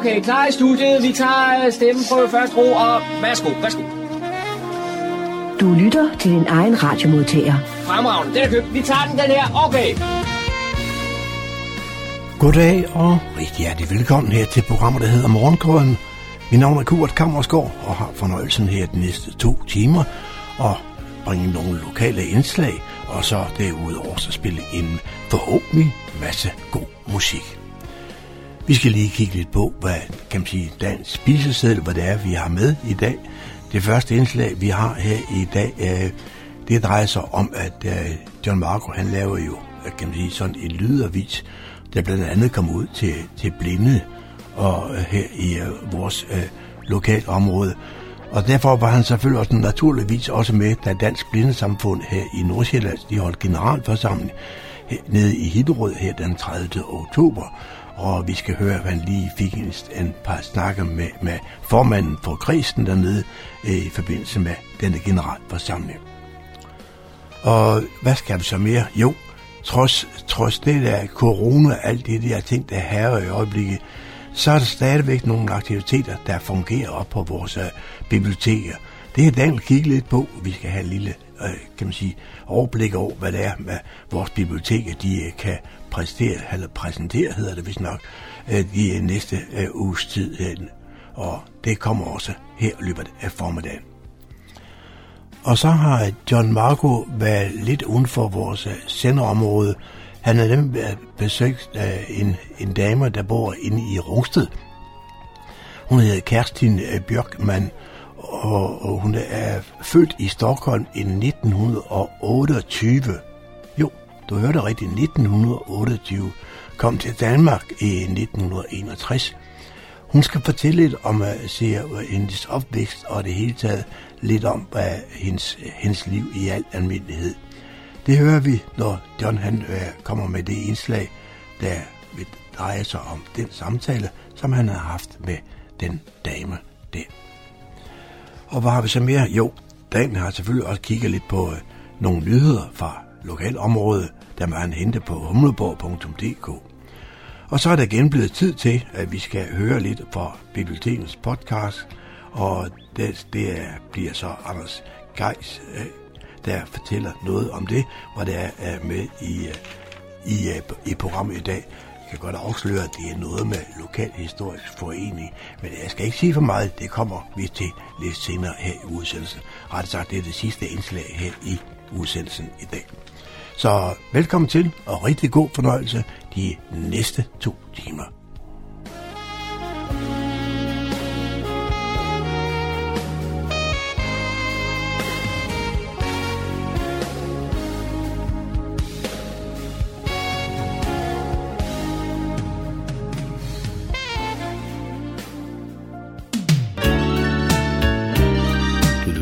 Okay, klar i studiet. Vi tager stemmen på første ro, og værsgo, værsgo. Du lytter til din egen radiomodtager. Fremragende, den er købt. Vi tager den, den her. Okay. Goddag og rigtig hjertelig velkommen her til programmet, der hedder Morgenkrøden. Mit navn er Kurt Kammersgaard og har fornøjelsen her de næste to timer at bringe nogle lokale indslag, og så derudover så spille en forhåbentlig masse god musik. Vi skal lige kigge lidt på, hvad kan man sige, dansk spiseseddel, hvad det er, vi har med i dag. Det første indslag, vi har her i dag, øh, det drejer sig om, at øh, John Marco, han laver jo, øh, kan man sige, sådan en lydavis, der blandt andet kommer ud til, til blinde og øh, her i øh, vores øh, lokalområde. Og derfor var han selvfølgelig også naturligvis også med, da Dansk Blindesamfund her i Nordsjælland, de holdt generalforsamling nede i Hillerød her den 30. oktober. Og vi skal høre, at han lige fik en, en par snakker med, med formanden for kristen dernede øh, i forbindelse med denne generalforsamling. Og hvad skal vi så mere? Jo, trods, trods det der corona, alt det der ting, der her i øjeblikket, så er der stadigvæk nogle aktiviteter, der fungerer op på vores uh, biblioteker. Det er Dan kigge lidt på. Vi skal have en lille uh, kan man sige, overblik over, hvad det er, hvad vores biblioteker de, øh, kan præstere, eller præsentere, hedder det vist nok, øh, uh, de næste uh, uges tid. Og det kommer også her i løbet af formiddagen. Og så har John Marco været lidt uden for vores senderområde. Han har nemlig besøgt en, en dame, der bor inde i Rungsted. Hun hedder Kerstin uh, Bjørkman, og, og hun er født i Stockholm i 1928. Jo, du hørte rigtigt, 1928. Kom til Danmark i 1961. Hun skal fortælle lidt om øh, uh, se, uh, øh, hendes opvækst og det hele taget lidt om uh, hendes, hendes liv i al almindelighed. Det hører vi, når John han, uh, kommer med det indslag, der drejer sig om den samtale, som han har haft med den dame der. Og hvad har vi så mere? Jo, Dan har selvfølgelig også kigget lidt på øh, nogle nyheder fra lokalområdet, der man han hente på humleborg.dk. Og så er der igen blevet tid til, at vi skal høre lidt fra bibliotekens podcast, og det, det er, bliver så Anders Geis, øh, der fortæller noget om det, hvor det er med i, øh, i, øh, i programmet i dag. Jeg kan godt afsløre, at det er noget med Lokalhistorisk Forening, men jeg skal ikke sige for meget. Det kommer vi til lidt senere her i udsendelsen. Ret sagt, det er det sidste indslag her i udsendelsen i dag. Så velkommen til, og rigtig god fornøjelse de næste to timer.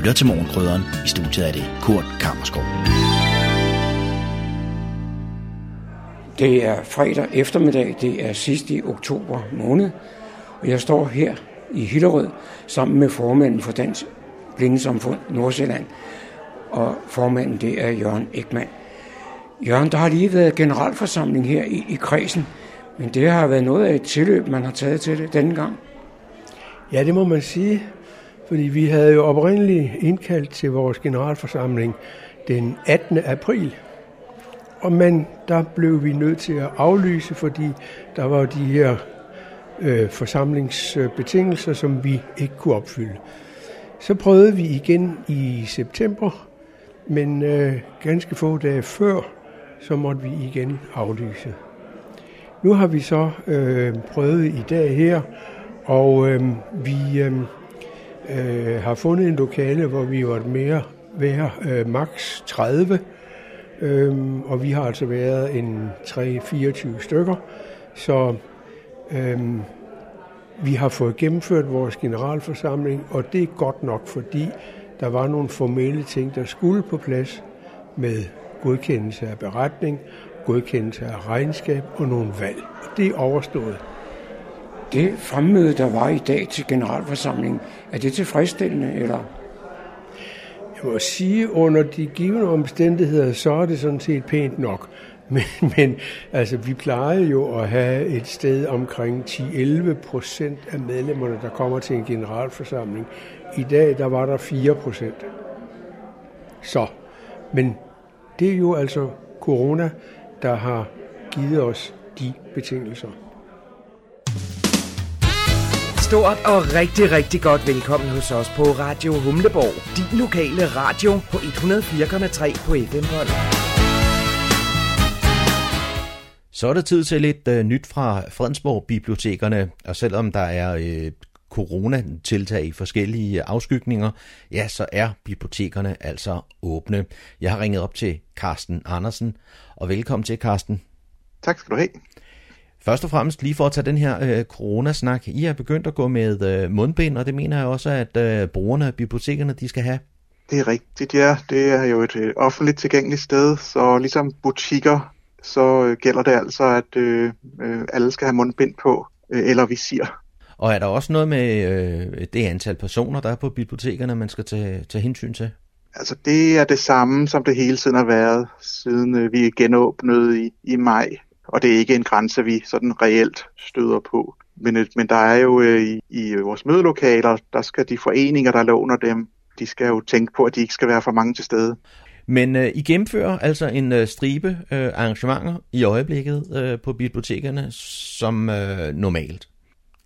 Lytter til Morgenkrydderen. I studiet er det Kurt Kammerskov. Det er fredag eftermiddag, det er sidst i oktober måned, og jeg står her i Hillerød sammen med formanden for Dansk Blindesamfund Nordsjælland, og formanden det er Jørgen Ekman. Jørgen, der har lige været generalforsamling her i, i kredsen, men det har været noget af et tilløb, man har taget til det denne gang. Ja, det må man sige. Fordi vi havde jo oprindeligt indkaldt til vores generalforsamling den 18. april. Og men der blev vi nødt til at aflyse, fordi der var de her øh, forsamlingsbetingelser, som vi ikke kunne opfylde. Så prøvede vi igen i september, men øh, ganske få dage før, så måtte vi igen aflyse. Nu har vi så øh, prøvet i dag her, og øh, vi... Øh, øh, har fundet en lokale, hvor vi var mere være øh, maks 30, øhm, og vi har altså været en 3-24 stykker, så øhm, vi har fået gennemført vores generalforsamling, og det er godt nok, fordi der var nogle formelle ting, der skulle på plads med godkendelse af beretning, godkendelse af regnskab og nogle valg. Og det er overstået. Det fremmøde, der var i dag til generalforsamlingen, er det tilfredsstillende, eller? Jeg må sige, under de givende omstændigheder, så er det sådan set pænt nok. Men, men altså, vi plejede jo at have et sted omkring 10-11 procent af medlemmerne, der kommer til en generalforsamling. I dag, der var der 4 procent. Så, men det er jo altså corona, der har givet os de betingelser. Stort og rigtig, rigtig godt velkommen hos os på Radio Humleborg. Din lokale radio på 104,3 på FM-bånd. Så er det tid til lidt uh, nyt fra Fredensborg-bibliotekerne, og selvom der er uh, coronatiltag i forskellige afskygninger, ja, så er bibliotekerne altså åbne. Jeg har ringet op til Carsten Andersen, og velkommen til, Carsten. Tak skal du have. Først og fremmest lige for at tage den her øh, coronasnak. I har begyndt at gå med øh, mundbind, og det mener jeg også, at øh, brugerne af bibliotekerne de skal have. Det er rigtigt, ja. Det er jo et øh, offentligt tilgængeligt sted, så ligesom butikker, så øh, gælder det altså, at øh, øh, alle skal have mundbind på, øh, eller visir. Og er der også noget med øh, det antal personer, der er på bibliotekerne, man skal tage, tage hensyn til? Altså det er det samme, som det hele tiden har været, siden øh, vi genåbnede i, i maj. Og det er ikke en grænse, vi sådan reelt støder på. Men, øh, men der er jo øh, i, i vores mødelokaler, der skal de foreninger, der låner dem, de skal jo tænke på, at de ikke skal være for mange til stede. Men øh, I gennemfører altså en øh, stribe øh, arrangementer i øjeblikket øh, på bibliotekerne som øh, normalt.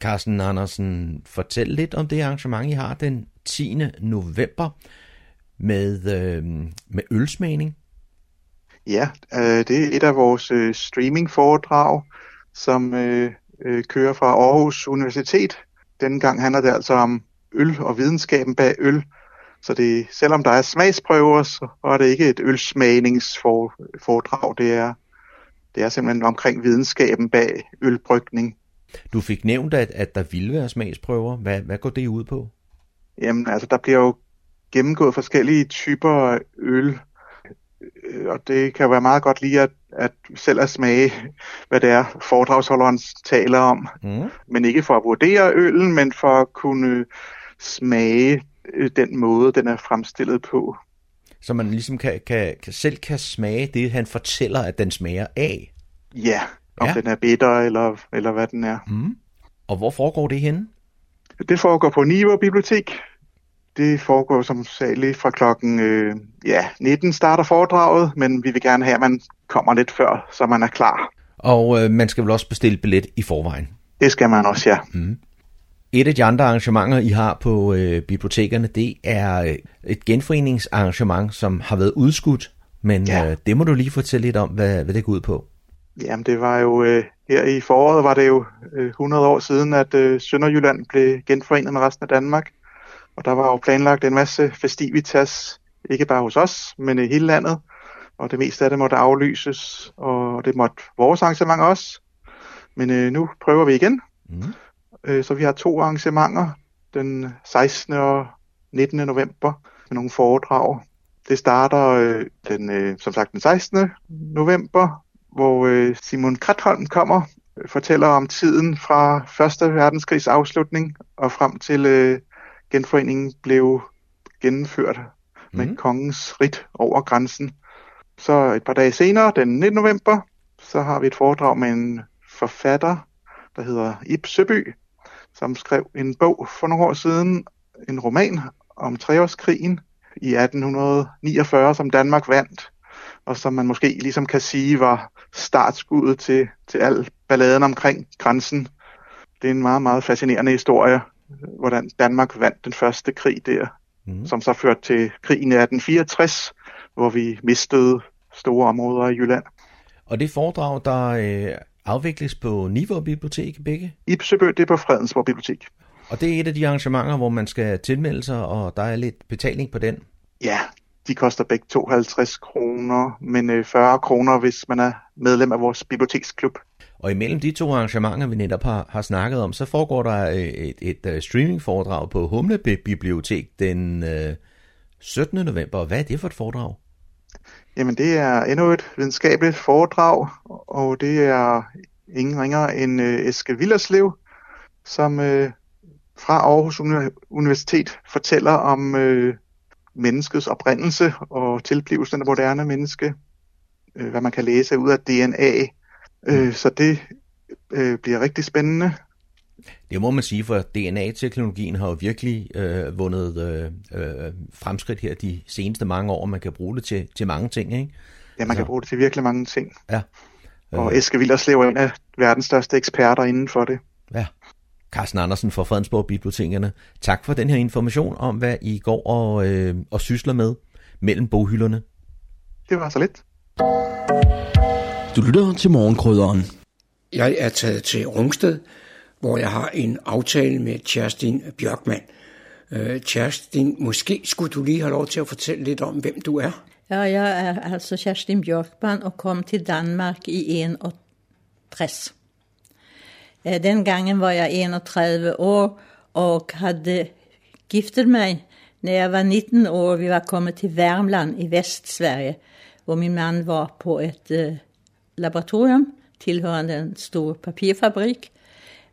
Carsten Andersen, fortæl lidt om det arrangement, I har den 10. november med, øh, med ølsmagning. Ja, øh, det er et af vores øh, streaming-foredrag, som øh, øh, kører fra Aarhus Universitet. Denne gang handler det altså om øl og videnskaben bag øl. Så det, selvom der er smagsprøver, så er det ikke et ølsmagningsforedrag. Det er, det er simpelthen omkring videnskaben bag ølbrygning. Du fik nævnt, at, at der ville være smagsprøver. Hvad, hvad går det ud på? Jamen, altså, der bliver jo gennemgået forskellige typer øl, og det kan være meget godt lige at, at selv at smage, hvad det er, foredragsholderen taler om. Mm. Men ikke for at vurdere øllen, men for at kunne smage øh, den måde, den er fremstillet på. Så man ligesom kan, kan, kan selv kan smage det, han fortæller, at den smager af? Ja, om ja. den er bitter, eller, eller hvad den er. Mm. Og hvor foregår det henne? Det foregår på Niveau Bibliotek. Det foregår som særligt fra klokken øh, ja, 19 starter foredraget, men vi vil gerne have, at man kommer lidt før, så man er klar. Og øh, man skal vel også bestille billet i forvejen? Det skal man også, ja. Mm. Et af de andre arrangementer, I har på øh, bibliotekerne, det er øh, et genforeningsarrangement, som har været udskudt, men ja. øh, det må du lige fortælle lidt om, hvad, hvad det går ud på. Jamen det var jo, øh, her i foråret var det jo øh, 100 år siden, at øh, Sønderjylland blev genforenet med resten af Danmark. Og der var jo planlagt en masse festivitas, ikke bare hos os, men i hele landet. Og det meste af det måtte aflyses, og det måtte vores arrangement også. Men øh, nu prøver vi igen. Mm. Øh, så vi har to arrangementer, den 16. og 19. november, med nogle foredrag. Det starter øh, den, øh, som sagt den 16. november, hvor øh, Simon Kratholm kommer fortæller om tiden fra 1. verdenskrigs afslutning og frem til øh, genforeningen blev gennemført mm. med mhm. kongens rit over grænsen. Så et par dage senere, den 19. november, så har vi et foredrag med en forfatter, der hedder Ib Søby, som skrev en bog for nogle år siden, en roman om treårskrigen i 1849, som Danmark vandt, og som man måske ligesom kan sige var startskuddet til, til al balladen omkring grænsen. Det er en meget, meget fascinerende historie, hvordan Danmark vandt den første krig der, mm. som så førte til krigen i 1864, hvor vi mistede store områder i Jylland. Og det foredrag, der øh, afvikles på Niveau Bibliotek begge? I Søbø, det er på Fredensborg Bibliotek. Og det er et af de arrangementer, hvor man skal tilmelde sig, og der er lidt betaling på den? Ja, de koster begge 52 kroner, men 40 øh, kroner, hvis man er medlem af vores biblioteksklub. Og imellem de to arrangementer, vi netop har, har snakket om, så foregår der øh, et, et, et streamingforedrag på Humle Bibliotek den øh, 17. november. Hvad er det for et foredrag? Jamen det er endnu et videnskabeligt foredrag, og det er ingen ringere end øh, Eske Villerslev, som øh, fra Aarhus Universitet fortæller om øh, menneskets oprindelse og tilblivelsen af det moderne menneske. øh, hvad man kan læse ud af DNA. Øh, så det øh, bliver rigtig spændende. Det må man sige, for DNA-teknologien har jo virkelig øh, vundet øh, øh, fremskridt her de seneste mange år. Man kan bruge det til, til mange ting, ikke? Ja, man så. kan bruge det til virkelig mange ting. Ja. Og Eske Villerslev er en af verdens største eksperter inden for det. Ja. Carsten Andersen fra Fredensborg Bibliotekerne. Tak for den her information om, hvad I går og, øh, og sysler med mellem boghylderne. Det var så lidt. Du lytter til morgenkrydderen. Jeg er taget til Rungsted, hvor jeg har en aftale med Kerstin Bjørkman. Uh, Kerstin, måske skulle du lige have lov til at fortælle lidt om, hvem du er? Ja, jeg er altså Kerstin Bjørkman og kom til Danmark i 61. Den gangen var jeg 31 år og havde giftet mig, når jeg var 19 år. Vi var kommet til Värmland i Vestsverige, hvor min mand var på et uh, laboratorium, tilhørende en stor papirfabrik.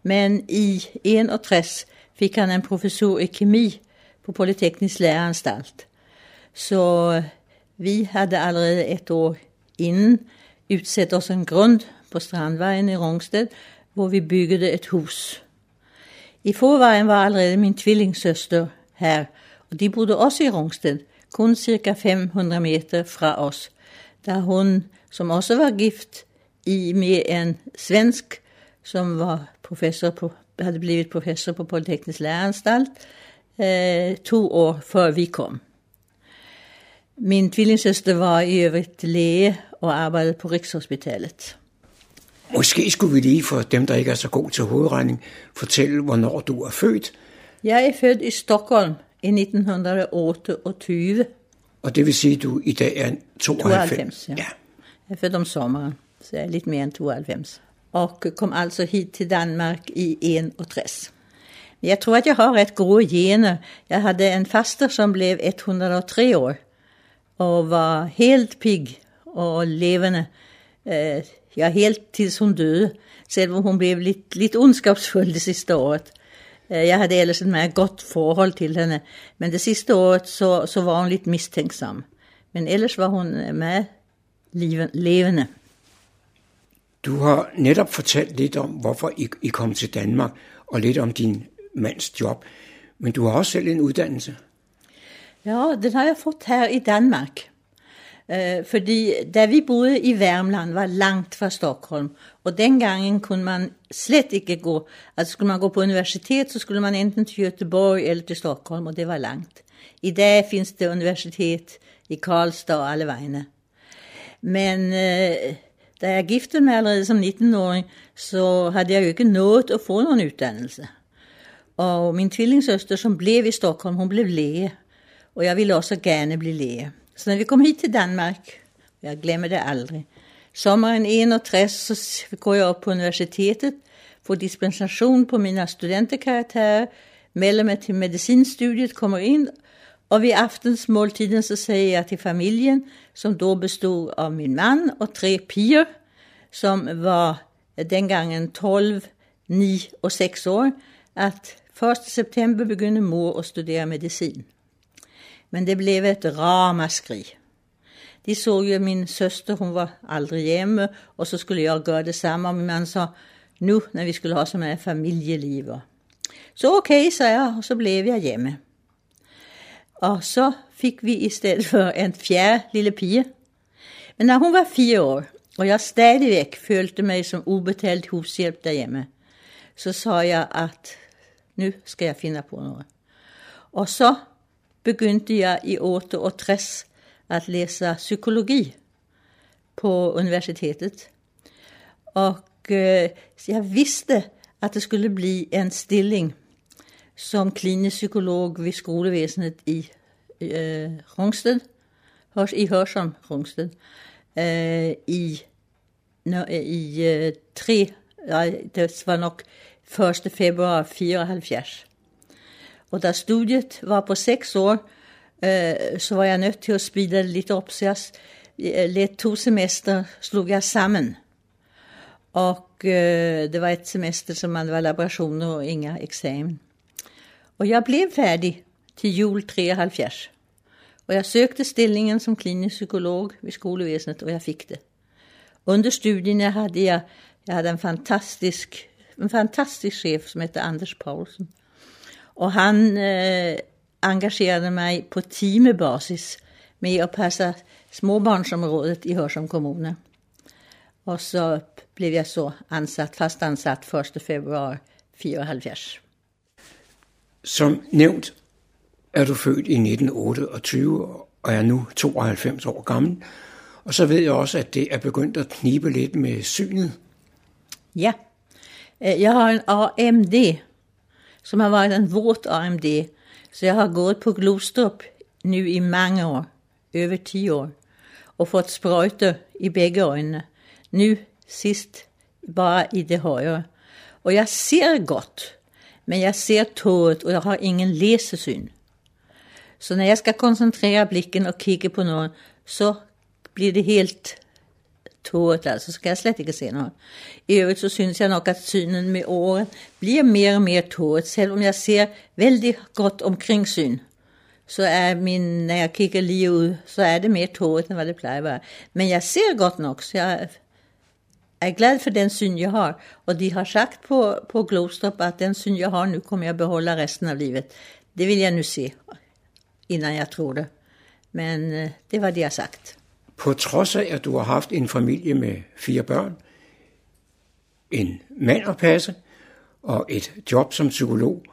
Men i 61 fik han en professor i kemi på Polyteknisk Læreanstalt. Så øh, vi havde allerede et år inden udsat os en grund på Strandvejen i Rungsted, hvor vi byggede et hus. I forvejen var allerede min tvillingsøster her, og de bodde også i Rungsted, kun cirka 500 meter fra os, da hun, som også var gift i med en svensk, som var professor på, havde blivit professor på Polyteknisk Læreanstalt, eh, to år før vi kom. Min tvillingsøster var i øvrigt læge og arbejdede på Rikshospitalet. Måske skulle vi lige for dem, der ikke er så god til hovedregning, fortælle, hvornår du er født. Jeg er født i Stockholm i 1928. Og det vil sige, at du i dag er 92? 92 ja. ja. Jeg er født om sommeren, så jeg er lidt mere end 92. Og kom altså hit til Danmark i 61. Jeg tror, at jeg har ret gode gener. Jeg havde en faster, som blev 103 år og var helt pig og levende. Øh, ja, helt til hun døde, selvom hun blev lidt, lidt ondskabsfuld det sidste året. Øh, jeg havde ellers et meget godt forhold til hende, men det sidste året så, så var hun lidt mistænksom. Men ellers var hun meget levende. Du har netop fortalt lidt om, hvorfor I, I kom til Danmark, og lidt om din mands job. Men du har også selv en uddannelse. Ja, den har jeg fået her i Danmark. Uh, fordi der vi boede i Värmland var langt fra Stockholm. Og den gangen kunne man slet ikke gå. Altså skulle man gå på universitet, så skulle man enten til Göteborg eller til Stockholm, og det var langt. I dag finns det universitet i Karlstad og alle vegne. Men eh, da jeg giftede mig allerede som 19-åring, så havde jeg jo ikke nået at få nogen uddannelse. Og min tvillingsøster, som blev i Stockholm, hun blev læge. Og jeg ville også gerne blive læge. Så når vi kom hit til Danmark, jeg glemmer det aldrig, sommeren 61 så går jeg op på universitetet, får dispensation på mine studenterkarakterer, melder mig til medicinstudiet, kommer ind, og ved aftensmåltiden så siger jeg til familien, som då bestod af min mand og tre piger, som var dengangen 12, 9 og 6 år, at 1. september begynder mor at studere medicin. Men det blev et ramaskri. De så jo min søster, hun var aldrig hjemme, og så skulle jeg gøre det samme, og min mand sa, nu når vi skulle ha så meget familieliv. Så okay, så jeg, og så blev jeg hjemme. Og så fik vi i stedet for en fjerde lille pige. Men när hun var fire år, og jeg stadigvæk følte mig som ubetalt hushjælp derhjemme, så sa jeg, at nu skal jeg finde på noget. Og så begyndte jeg i 68 at læse psykologi på universitetet. Og øh, jeg vidste, at det skulle blive en stilling som klinisk psykolog ved skolevæsenet i øh, Rungsted, i Hørsholm Rungsted, øh, i, no, øh, i øh, tre, nej, det var nok 1. februar 74. Og da studiet var på seks år, øh, så var jeg nødt til at spille lidt op, så jeg øh, lidt to semester slog jeg sammen. Og øh, det var et semester, som man var laborationer og inga eksamen. Og jeg blev færdig til jul 73. Og jeg søgte stillingen som klinisk psykolog ved skolevæsenet, og jeg fik det. Under studierna hade jag, jag hade en fantastisk, en fantastisk chef som hette Anders Paulsen. Och han eh, engagerade mig på timebasis med att passa småbarnsområdet i Hörsholm kommune. Och så blev jag så ansatt, fast ansatt 1. februari 74. Som nævnt er du født i 1928 og er nu 92 år gammel. Og så ved jeg også, at det er begyndt at knibe lidt med synet. Ja, Eh, jag har en AMD som har varit en våt AMD. Så jag har gått på Glostrup nu i många år, över tio år, och fått spröjtor i bägge ögonen. Nu sist bara i det högra. Och jag ser gott, men jag ser tåget och jag har ingen läsesyn. Så när jag ska koncentrera blicken och kika på någon så blir det helt tåret, altså skal jeg slet ikke se noget. I øvrigt så synes jeg nok, at synen med året bliver mere og mere tåret, selvom jeg ser vældig godt omkring syn. Så er min, når jeg kigger lige ud, så er det mere tåret, end hvad det plejer at være. Men jeg ser godt nok, så jeg er glad for den syn, jeg har. Og de har sagt på, på Glostrup, at den syn, jeg har nu, kommer jeg at beholde resten af livet. Det vil jeg nu se, innan jeg tror det. Men øh, det var det, jeg sagt. På trods af, at du har haft en familie med fire børn, en mand at passe og et job som psykolog,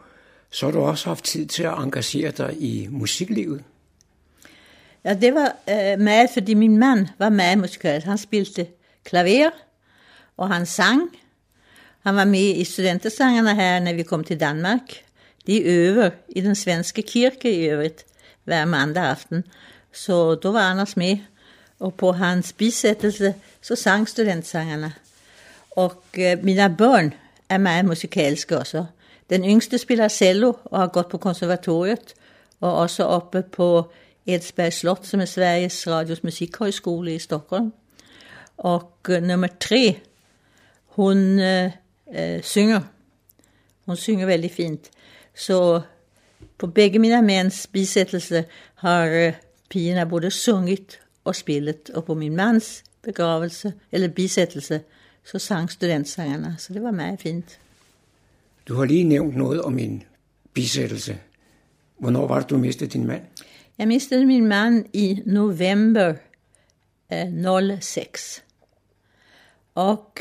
så har du også haft tid til at engagere dig i musiklivet. Ja, det var øh, meget, fordi min mand var meget musikal. Han spilte klaver, og han sang. Han var med i studentersangerne her, når vi kom til Danmark. De øver i den svenske kirke i øvrigt hver mandag aften. Så då var Anders med och på hans bisættelse så sang studentsangarna. Och eh, øh, mina barn är med musikalska också. Den yngste spelar cello och har gått på konservatoriet och också uppe på Edsbergs slott som är Sveriges Radios musikhögskola i Stockholm. Och øh, eh, nummer tre, hon eh, øh, eh, synger. Hon synger väldigt fint. Så på bägge mina mäns bisättelse har eh, pigorna både sjungit og spillet, og på min mands begravelse, eller bisættelse, så sang studentsangerne, så det var meget fint. Du har lige nævnt noget om en bisættelse. Hvornår var det, du mistede din mand? Jeg mistede min mand i november eh, 06. Og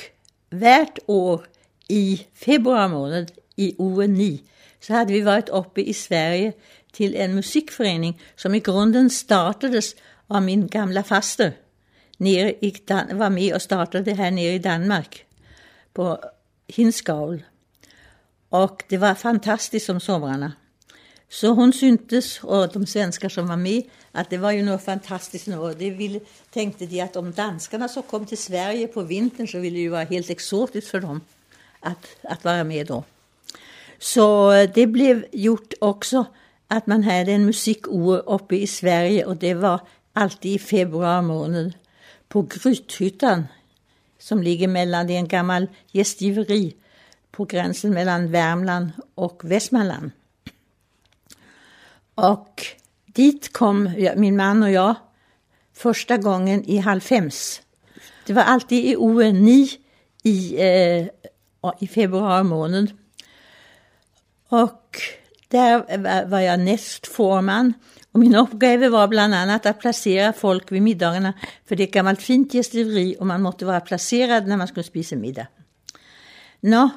hvert år i februar måned i uge 9, så havde vi været oppe i Sverige til en musikforening, som i grunden startedes og min gamla faste nede i, var med och startade här nere i Danmark på Hinskaul. Och det var fantastiskt som somrarna. Så hon syntes, och de svenskar som var med, att det var ju något fantastiskt. Och Det ville, tänkte de att om danskarna så kom till Sverige på vintern så ville det ju vara helt exotiskt för dem att, att vara med då. Så øh, det blev gjort också att man hade en musikår uppe i Sverige och det var alltid i februari måned på Grythyttan som ligger mellan, det är en gammal gästgiveri på gränsen mellan Värmland och Västmanland. Och dit kom min man och jag första gången i halv fems. Det var alltid i ONI i, eh, i februari måned. Och där var jag nästforman och min uppgave var bland annat att placera folk vid middagarna, för det är ett gammalt fint gästgiveri och man måste vara placerad när man skulle spisa middag. Nå,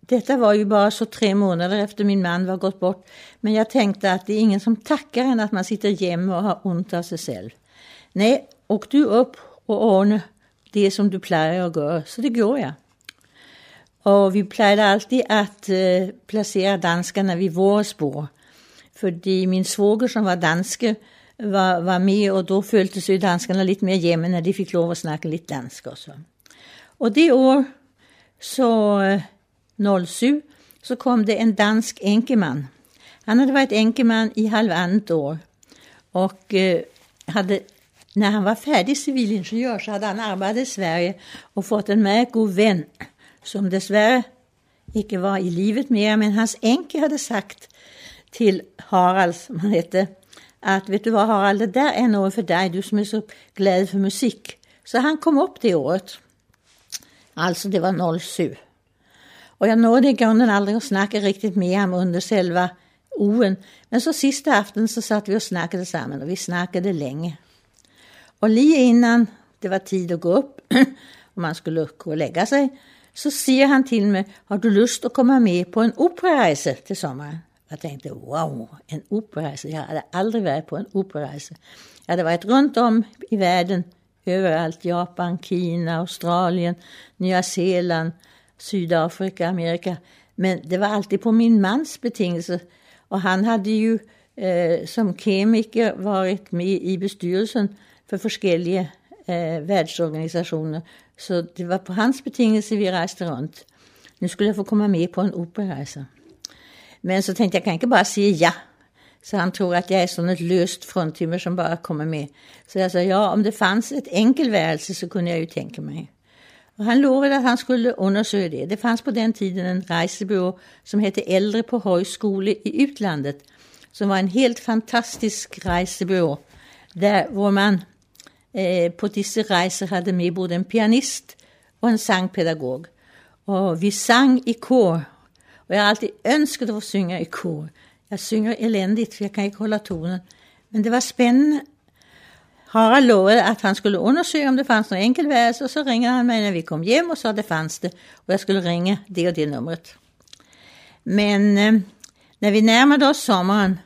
detta var ju bara så tre månader efter min man var gått bort, men jag tänkte att det är ingen som tackar en att man sitter hemma och har ont av sig själv. Nej, åk du upp och ordna det som du plejer att göra, så det gjorde jag. Och vi plejade alltid att eh, placera danskarna vid våra spår fordi min svoger, som var danske, var, var med, og då følte sig danskarna lidt mere hjemme, når de fik lov at snakke lidt dansk også. Og det år, så øh, 07, så kom det en dansk enkemand. Han hade varit enkeman i halvandet år och eh, øh, hade, när han var färdig civilingenjör så hade han arbetat i Sverige och fått en mycket god vän som dessvärre inte var i livet mer, men hans enke hade sagt till Harald, som han hette, att vet du vad Harald, det där är något för dig, du som är så glad för musik. Så han kom upp det året. Alltså det var 07. Och jag nådde i grunden aldrig att snacka riktigt med ham under själva oen. Men så sista aften så satt vi och snackade sammen, och vi snackade länge. Och lige innan det var tid att gå upp och man skulle gå och lägga sig, så siger han til mig, har du lyst at komme med på en operarejse til sommeren? Jeg tænkte, wow, en operarejse. Jeg havde aldrig været på en operarejse. Jeg havde været rundt om i verden, overalt, Japan, Kina, Australien, Nya Zeeland, Sydafrika, Amerika. Men det var alltid på min mans betingelse. Og han havde jo eh, som kemiker varit med i bestyrelsen för forskellige eh, världsorganisationer. Så det var på hans betingelse, vi rejste runt. Nu skulle jag få komma med på en operarejse. Men så tänkte jag, kan inte bara säga ja. Så han tror att jag är sådan ett löst fruntimmer som bara kommer med. Så jag sa, ja, om det fanns ett enkelvärelse så kunde jag ju tänka mig. Och han lovade att han skulle undersöka det. Det fanns på den tiden en resebyrå som hette Äldre på högskole i utlandet. Som var en helt fantastisk resebyrå. Där hvor man eh, på disse rejser hade med både en pianist och en sangpedagog. Och vi sang i kor. Och jag har alltid önskat att få synge i kor. Jag synger eländigt för jag kan inte hålla tonen. Men det var spännande. Harald lovade att han skulle undersöka om det fanns något enkelvärelse och så ringede han mig när vi kom hem och sa det fanns det. Och jag skulle ringa det och det numret. Men øh, eh, när vi närmade oss sommaren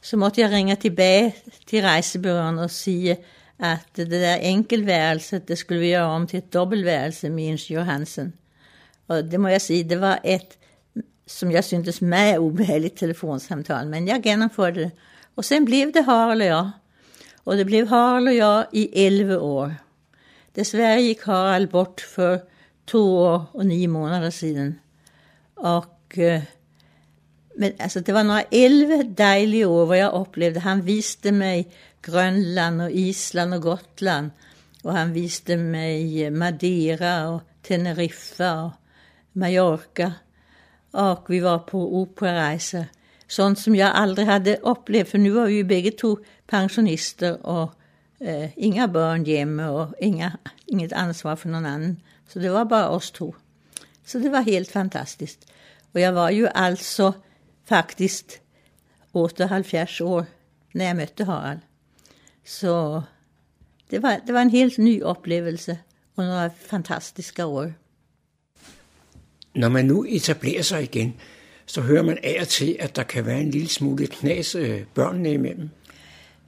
så måtte jag ringa tilbage till resebyrån och säga att det där enkelværelse, det skulle vi göra om till et dobbeltværelse med ingeniør Hansen. Och det må jag säga, det var ett som jag syntes med obehagligt telefonsamtal, men jag genomförde det. Och sen blev det Harald och jag. Och det blev Harald och jag i 11 år. Dessvärre gick Harald bort för två år och nio månader sedan. Och øh, men alltså det var några 11 dejliga år vad jag upplevde. Han visste mig Grönland och Island och Gotland. Och han visste mig øh, Madeira och Teneriffa och Mallorca. Och vi var på operaresor. Sånt som jag aldrig hade upplevt, för nu var vi ju bägge två pensionister och eh, inga barn hemma och inga, inget ansvar för någon annan. Så det var bara oss två. Så det var helt fantastiskt. Och jag var ju alltså faktiskt 78 år när jag mötte Harald. Så det var, det var en helt ny oplevelse og nogle fantastiske år. Når man nu etablerer sig igen, så hører man af og til, at der kan være en lille smule knas øh, børnene imellem.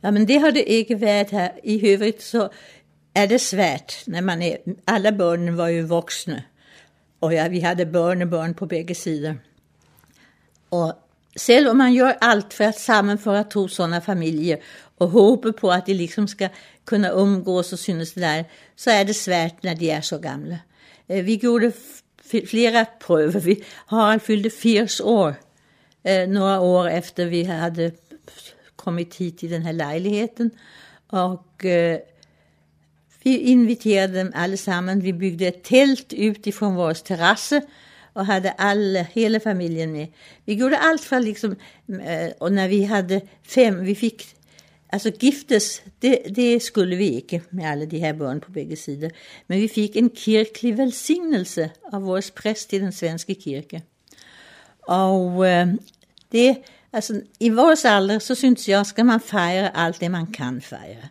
Ja, men det har det ikke været her. I øvrigt så er det svært, når man er... Alle børnene var jo voksne. Og ja, vi havde børnebørn på begge sider. Og selvom man gør alt for at sammenføre to sådanne familier, og håbe på at de liksom ska kunna umgås och synes det där, så är det svärt när de är så gamla. Øh, vi gjorde flere pröver. Vi har han fyllde 80 år, eh, några år efter vi hade kommit hit i den här lägenheten. Och eh, vi inviterade dem allesammans. Vi byggde ett tält utifrån vår terrasse och hade alla, hela familjen med. Vi gjorde allt för liksom, eh, och när vi hade fem, vi fick Alltså giftes, det, det skulle vi ikke med alle de her børn på begge sider. Men vi fik en kirkelig velsignelse av vores præst i den svenske kirke. Og øh, det, altså, i vores alder, så synes jeg, skal man fejre alt det, man kan fejre.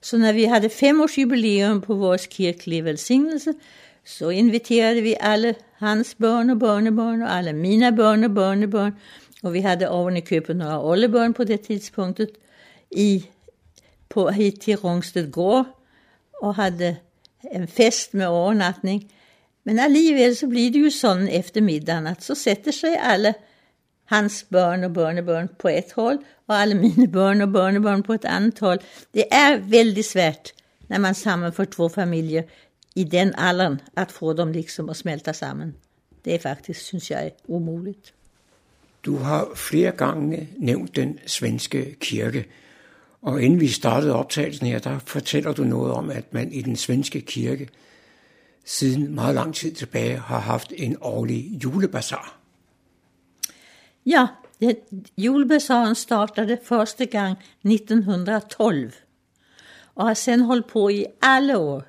Så når vi havde femårsjubilæum på vores kirkelige velsignelse, så inviterede vi alle hans børn og børnebørn, og alle mine børn og børnebørn, og vi havde oven i købet nogle oldebørn på det tidspunktet, i, på, hit til Rungsted gård och hade en fest med overnatning. Men alligevel så blir det ju sån efter middagen at så sätter sig alle hans barn och barnebarn på ett håll och alle mina barn och børnebørn på ett annat håll. Det är väldigt svårt när man sammanför två familjer i den aldern att få dem liksom att smälta samman. Det är faktiskt, synes jag, umuligt. Du har flere gange nævnt den svenske kirke. Og inden vi startede optagelsen her, der fortæller du noget om, at man i den svenske kirke siden meget lang tid tilbage har haft en årlig julebazar. Ja, det, julebasaren startede første gang 1912 og har sen holdt på i alle år.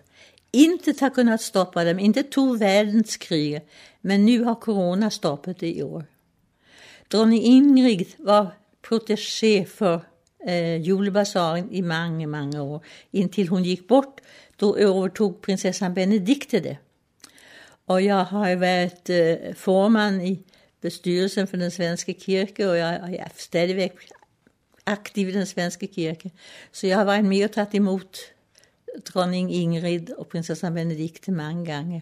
inte har kunnat stoppa dem, inte to världskrig, men nu har corona stoppat det i år. Dronning Ingrid var protégé för eh, julbasaren i många, många år, intill hon gick bort. Då övertog prinsessan Benedikte det. Och jag har varit eh, forman i bestyrelsen för den svenska kyrkan och jag är stadigvæk aktiv i den svenska kyrkan. Så jag har varit med och tagit emot dronning Ingrid och prinsessan Benedikte många gånger.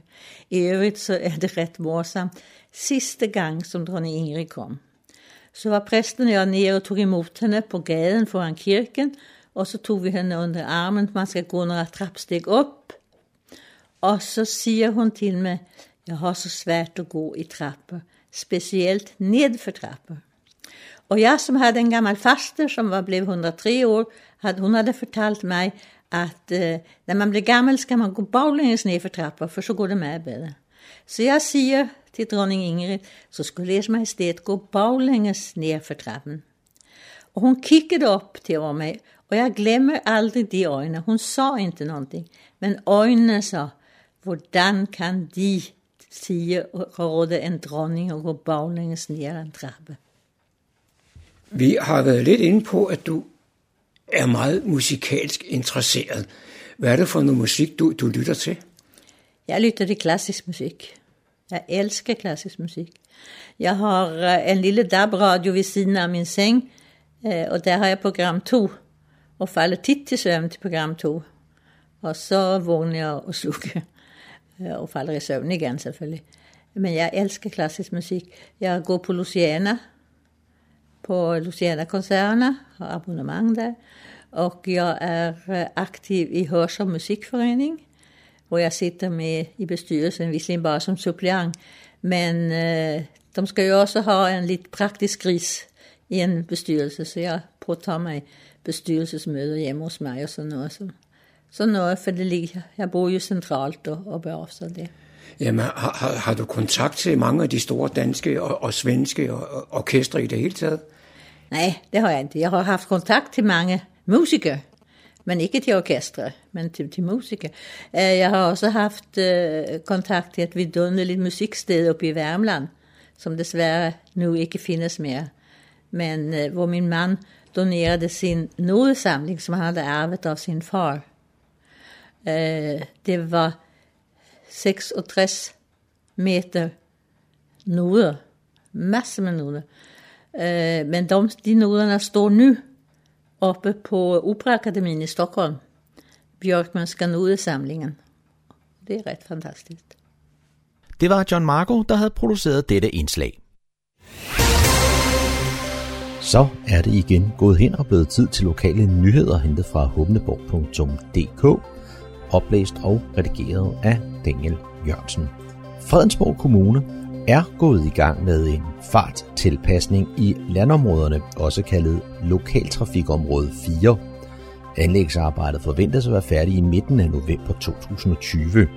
I övrigt så är det rätt morsamt. Sista gång som dronning Ingrid kom så var prästen och nede og och tog emot henne på gaden foran kyrkan och så tog vi henne under armen, man ska gå några trappsteg upp. Och så säger hon till mig, jag har så svårt att gå i trappor, speciellt nedför trapper. Och jag som hade en gammal faster som var, blev 103 år, hade, hon hade fortalt mig att eh, øh, när man blir gammal ska man gå baglænges ned for trapper, för så går det med bättre. Så jag säger till dronning Ingrid, så skulle Ers Majestät gå baklänges ner för trappen. Och hon kickade upp till mig och jag glömmer aldrig de ögonen. Hon sa inte någonting, men ögonen sa, hvordan kan de sige råde en dronning at gå baglænges ner en trappe? Vi har været lidt inde på, at du er meget musikalsk interesseret. Hvad er det for noget musik, du, du lytter til? Jeg lytter til klassisk musik. Jeg elsker klassisk musik. Jeg har øh, en lille DAB-radio ved siden af min seng, øh, og der har jeg program 2, og falder tit til søvn til program 2. Og så vågner jeg og slukker, øh, og falder i søvn igen selvfølgelig. Men jeg elsker klassisk musik. Jeg går på Luciana, på Luciana-koncerner, har abonnement der. Och jag är aktiv i Hörs Musikforening, Och jag sitter med i bestyrelsen, visserligen bara som suppleant. Men eh, de ska ju också ha en lite praktisk gris i en bestyrelse, så jag påtar mig bestyrelsesmøder hjemme hos mig och sådan noget. Så, sådan noget, for det ligger, jeg bor jo centralt og, og bør så det. Jamen, har, har, har du kontakt til mange af de store danske og, og svenske og, og orkestre i det hele taget? Nej, det har jeg ikke. Jeg har haft kontakt til mange musikere, men ikke til orkestre, men til, til musikere. Øh, jeg har også haft øh, kontakt til et vidunderligt musiksted oppe i Värmland, som desværre nu ikke findes mere. Men øh, hvor min mand donerede sin nodesamling, som han havde arvet af sin far. Det var 66 meter noder. Masser med noder. Men de, de noderna står nu uppe på Operaakademin i Stockholm. Björkmanska nodesamlingen. Det er ret fantastisk. Det var John Marco, der havde produceret dette indslag. Så er det igen gået hen og blevet tid til lokale nyheder hentet fra humleborg.dk, oplæst og redigeret af Daniel Jørgensen. Fredensborg Kommune er gået i gang med en farttilpasning i landområderne, også kaldet Lokaltrafikområde 4. Anlægsarbejdet forventes at være færdigt i midten af november 2020.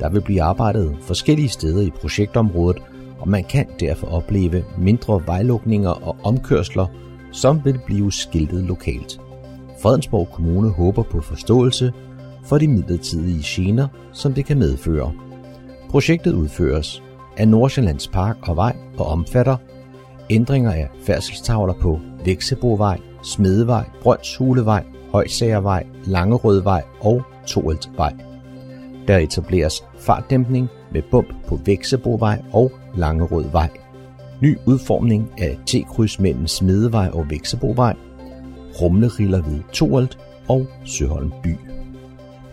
Der vil blive arbejdet forskellige steder i projektområdet, og man kan derfor opleve mindre vejlukninger og omkørsler, som vil blive skiltet lokalt. Fredensborg Kommune håber på forståelse for de midlertidige gener, som det kan medføre. Projektet udføres af Nordsjællands Park og Vej og omfatter ændringer af færdselstavler på Væksebrovej, Smedevej, Brøndshulevej, Højsagervej, Langerødvej og Toeltvej. Der etableres fartdæmpning med bump på Væksebrovej og Langerødvej. Ny udformning af T-kryds mellem Smedevej og Væksebrovej, rumleriller ved Toelt og Søholm by.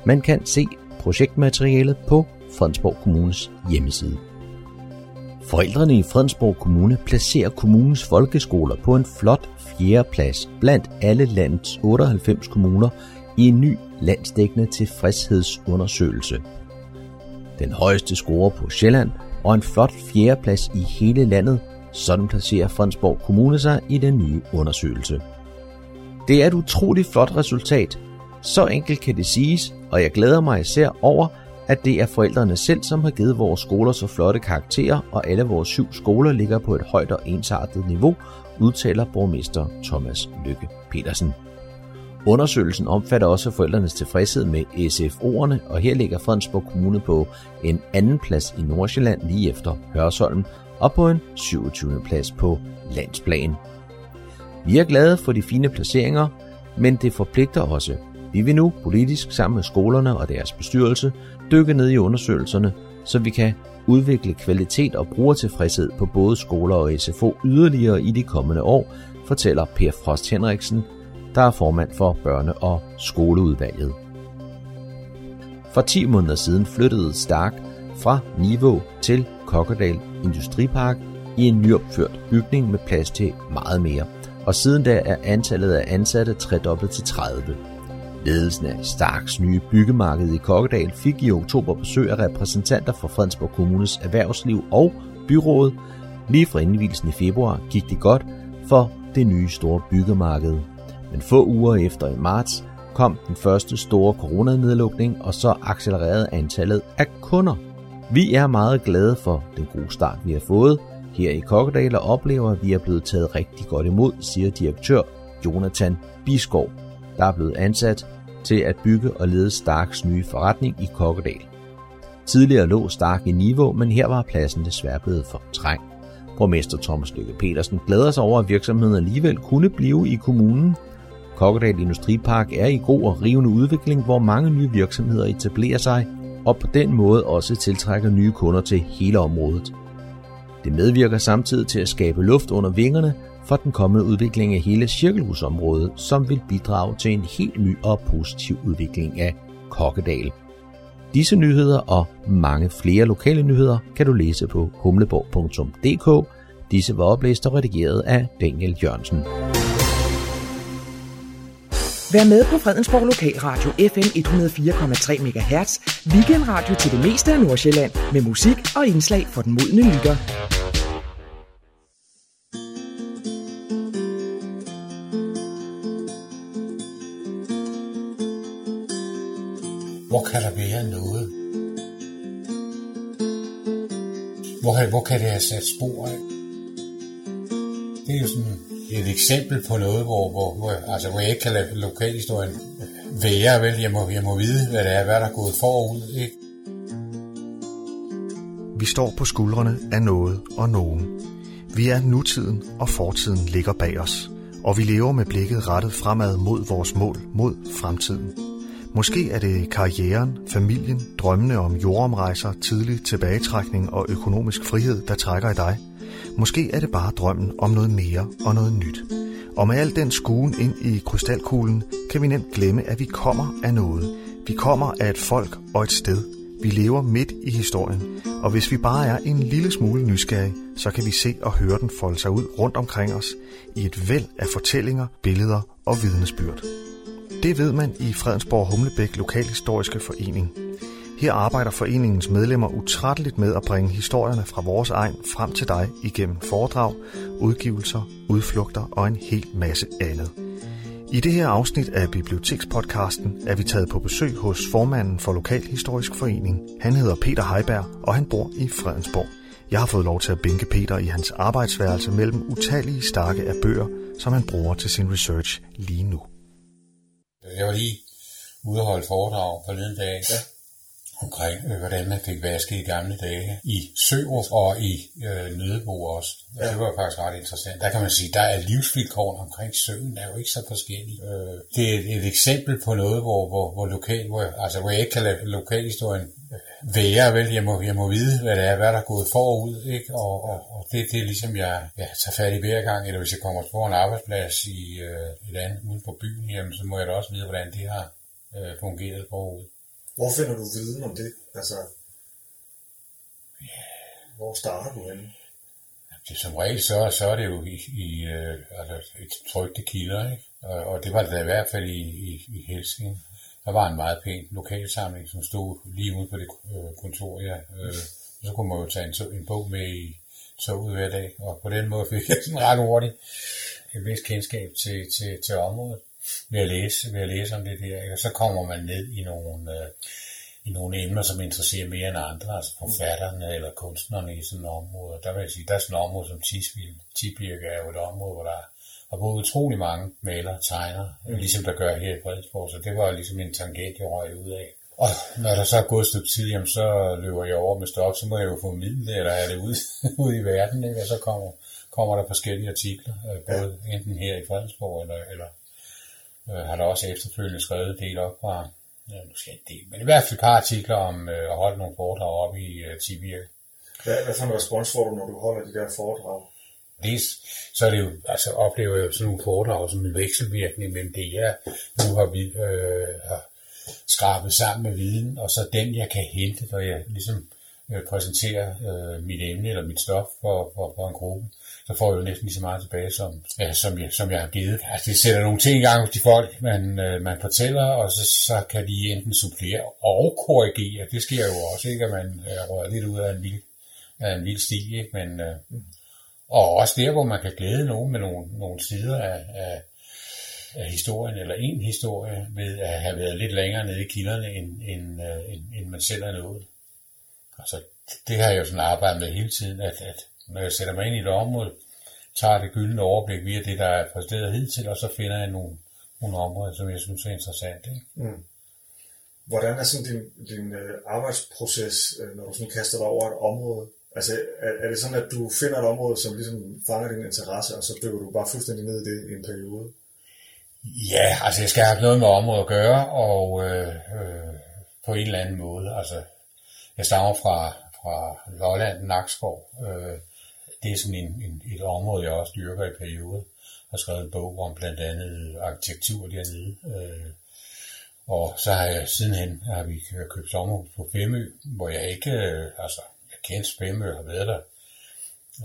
Man kan se projektmaterialet på Fredensborg Kommunes hjemmeside. Forældrene i Fredensborg Kommune placerer kommunens folkeskoler på en flot fjerdeplads blandt alle landets 98 kommuner i en ny landsdækkende tilfredshedsundersøgelse. Den højeste score på Sjælland og en flot fjerdeplads i hele landet, sådan placerer Fredensborg Kommune sig i den nye undersøgelse. Det er et utroligt flot resultat. Så enkelt kan det siges, og jeg glæder mig især over, at det er forældrene selv, som har givet vores skoler så flotte karakterer, og alle vores syv skoler ligger på et højt og ensartet niveau, udtaler borgmester Thomas Lykke Petersen. Undersøgelsen omfatter også forældrenes tilfredshed med SFO'erne, og her ligger Fredensborg Kommune på en anden plads i Nordsjælland lige efter Hørsholm, og på en 27. plads på landsplan. Vi er glade for de fine placeringer, men det forpligter også. Vi vil nu politisk sammen med skolerne og deres bestyrelse dykke ned i undersøgelserne, så vi kan udvikle kvalitet og brugertilfredshed på både skoler og SFO yderligere i de kommende år, fortæller Per Frost Henriksen, der er formand for børne- og skoleudvalget. For 10 måneder siden flyttede Stark fra Niveau til Kokkedal Industripark i en nyopført bygning med plads til meget mere, og siden da er antallet af ansatte tredoblet til 30. Ledelsen af Starks nye byggemarked i Kokkedal fik i oktober besøg af repræsentanter fra Fredensborg Kommunes erhvervsliv og byrådet. Lige fra indvielsen i februar gik det godt for det nye store byggemarked. Men få uger efter i marts kom den første store coronanedlukning, og så accelererede antallet af kunder. Vi er meget glade for den gode start, vi har fået. Her i Kokkedal og oplever, at vi er blevet taget rigtig godt imod, siger direktør Jonathan Biskov, der er blevet ansat til at bygge og lede Starks nye forretning i Kokkedal. Tidligere lå Stark i Niveau, men her var pladsen desværre blevet for træng. Borgmester Thomas Lykke Petersen glæder sig over, at virksomheden alligevel kunne blive i kommunen. Kokkedal Industripark er i god og rivende udvikling, hvor mange nye virksomheder etablerer sig, og på den måde også tiltrækker nye kunder til hele området. Det medvirker samtidig til at skabe luft under vingerne for den kommende udvikling af hele cirkelhusområdet, som vil bidrage til en helt ny og positiv udvikling af Kokkedal. Disse nyheder og mange flere lokale nyheder kan du læse på humleborg.dk. Disse var oplæst og redigeret af Daniel Jørgensen. Vær med på Fredensborg Lokalradio FM 104,3 MHz. Weekendradio til det meste af Nordsjælland. Med musik og indslag for den modne lytter. Hvor, hvor kan det have sat spor af? Det er jo sådan et eksempel på noget, hvor, hvor, hvor, altså, hvor jeg ikke kan lade lokalhistorien være, vel? Jeg må, jeg må vide, hvad det er, hvad der er gået forud, ikke? Vi står på skuldrene af noget og nogen. Vi er nutiden, og fortiden ligger bag os. Og vi lever med blikket rettet fremad mod vores mål, mod fremtiden. Måske er det karrieren, familien, drømmene om jordomrejser, tidlig tilbagetrækning og økonomisk frihed, der trækker i dig. Måske er det bare drømmen om noget mere og noget nyt. Og med al den skuen ind i krystalkuglen, kan vi nemt glemme, at vi kommer af noget. Vi kommer af et folk og et sted. Vi lever midt i historien, og hvis vi bare er en lille smule nysgerrige, så kan vi se og høre den folde sig ud rundt omkring os i et væld af fortællinger, billeder og vidnesbyrd. Det ved man i Fredensborg Humlebæk Lokalhistoriske Forening. Her arbejder foreningens medlemmer utrætteligt med at bringe historierne fra vores egen frem til dig igennem foredrag, udgivelser, udflugter og en hel masse andet. I det her afsnit af Bibliotekspodcasten er vi taget på besøg hos formanden for Lokalhistorisk Forening. Han hedder Peter Heiberg, og han bor i Fredensborg. Jeg har fået lov til at bænke Peter i hans arbejdsværelse mellem utallige stakke af bøger, som han bruger til sin research lige nu. Jeg var lige ude og holde foredrag på den dag. Ja omkring, øh, hvordan man fik vasket i gamle dage i Sørup og i øh, Nødebo også. Og ja. det var faktisk ret interessant. Der kan man sige, der er livsvilkårene omkring søen er jo ikke så forskellige. Øh, det er et, et eksempel på noget, hvor, hvor, hvor, lokal, hvor, altså, hvor jeg ikke kan lade lokalhistorien være, vel, jeg må, jeg må vide, hvad det er, hvad der er gået forud, ikke? Og, og, og det, det er ligesom, jeg ja, tager fat i hver gang, eller hvis jeg kommer på en arbejdsplads i øh, et andet ude på byen, jamen, så må jeg da også vide, hvordan det har øh, fungeret forud. Hvor finder du viden om det? Altså, hvor starter du henne? Det, som regel, så, så er det jo i, i øh, altså et trygte kilder, ikke? Og, og det var det da i hvert fald i, i, i Helsing. Der var en meget pæn lokalsamling, som stod lige ude på det øh, kontor, ja. Øh, så kunne man jo tage en, en bog med i toget hver dag, og på den måde fik jeg sådan ret hurtigt et vist kendskab til, til, til området ved at læse, ved at læse om det der. Og så kommer man ned i nogle, øh, i nogle emner, som interesserer mere end andre, altså forfatterne eller kunstnerne i sådan et område. Der vil jeg sige, der er sådan et område som Tisvil. Tibirke er jo et område, hvor der er og hvor utrolig mange malere tegner, mm. ligesom der gør her i Fredensborg, så det var ligesom en tangent, jeg røg ud af. Og når der så er gået et stykke tid, jamen, så løber jeg over med stok, så må jeg jo formidle det, eller er det ude, ude i verden, ikke? og så kommer, kommer der forskellige artikler, øh, både ja. enten her i Fredensborg, eller, eller øh, har der også efterfølgende skrevet en del op fra, ja, nu skal jeg del, men i hvert fald et par artikler om øh, at holde nogle foredrag op i øh, Tibirke. Hvad, hvad for en respons får du, når du holder de der foredrag? Det, så er det jo, altså oplever jeg jo sådan nogle foredrag som en vekselvirkning mellem det, jeg nu har, vi, øh, har skrabet sammen med viden, og så den, jeg kan hente, når jeg ligesom øh, præsenterer øh, mit emne eller mit stof for, for, for en gruppe, så får jeg jo næsten lige så meget tilbage, som, ja, som, jeg, som jeg har givet. Altså det sætter nogle ting i gang hos de folk, man, øh, man fortæller, og så, så kan de enten supplere og korrigere. Det sker jo også, ikke, at man øh, rører lidt ud af en vild, af en vild stil, ikke? Men, øh, og også der, hvor man kan glæde nogen med nogle, nogle sider af, af, af historien, eller en historie, ved at have været lidt længere nede i kilderne, end, end, øh, end, end man selv er nået. Altså, det har jeg jo sådan arbejdet med hele tiden, at, at når jeg sætter mig ind i et område, tager det gyldne overblik via det, der er præsteret hidtil, og så finder jeg nogle, nogle områder, som jeg synes er interessant. Ikke? Mm. Hvordan er sådan din, din øh, arbejdsproces, øh, når du sådan kaster dig over et område? Altså, er, er det sådan, at du finder et område, som ligesom fanger din interesse, og så dykker du bare fuldstændig ned i det i en periode? Ja, altså jeg skal have noget med området at gøre, og øh, øh, på en eller anden måde. Altså, jeg stammer fra, fra Lolland, Nakskov. Øh, det er sådan en, en, et område, jeg også dyrker i perioder. Jeg har skrevet en bog om blandt andet arkitektur dernede. Øh, og så har jeg sidenhen har vi købt sommerhus på Femø, hvor jeg ikke, øh, altså Femø og har været der,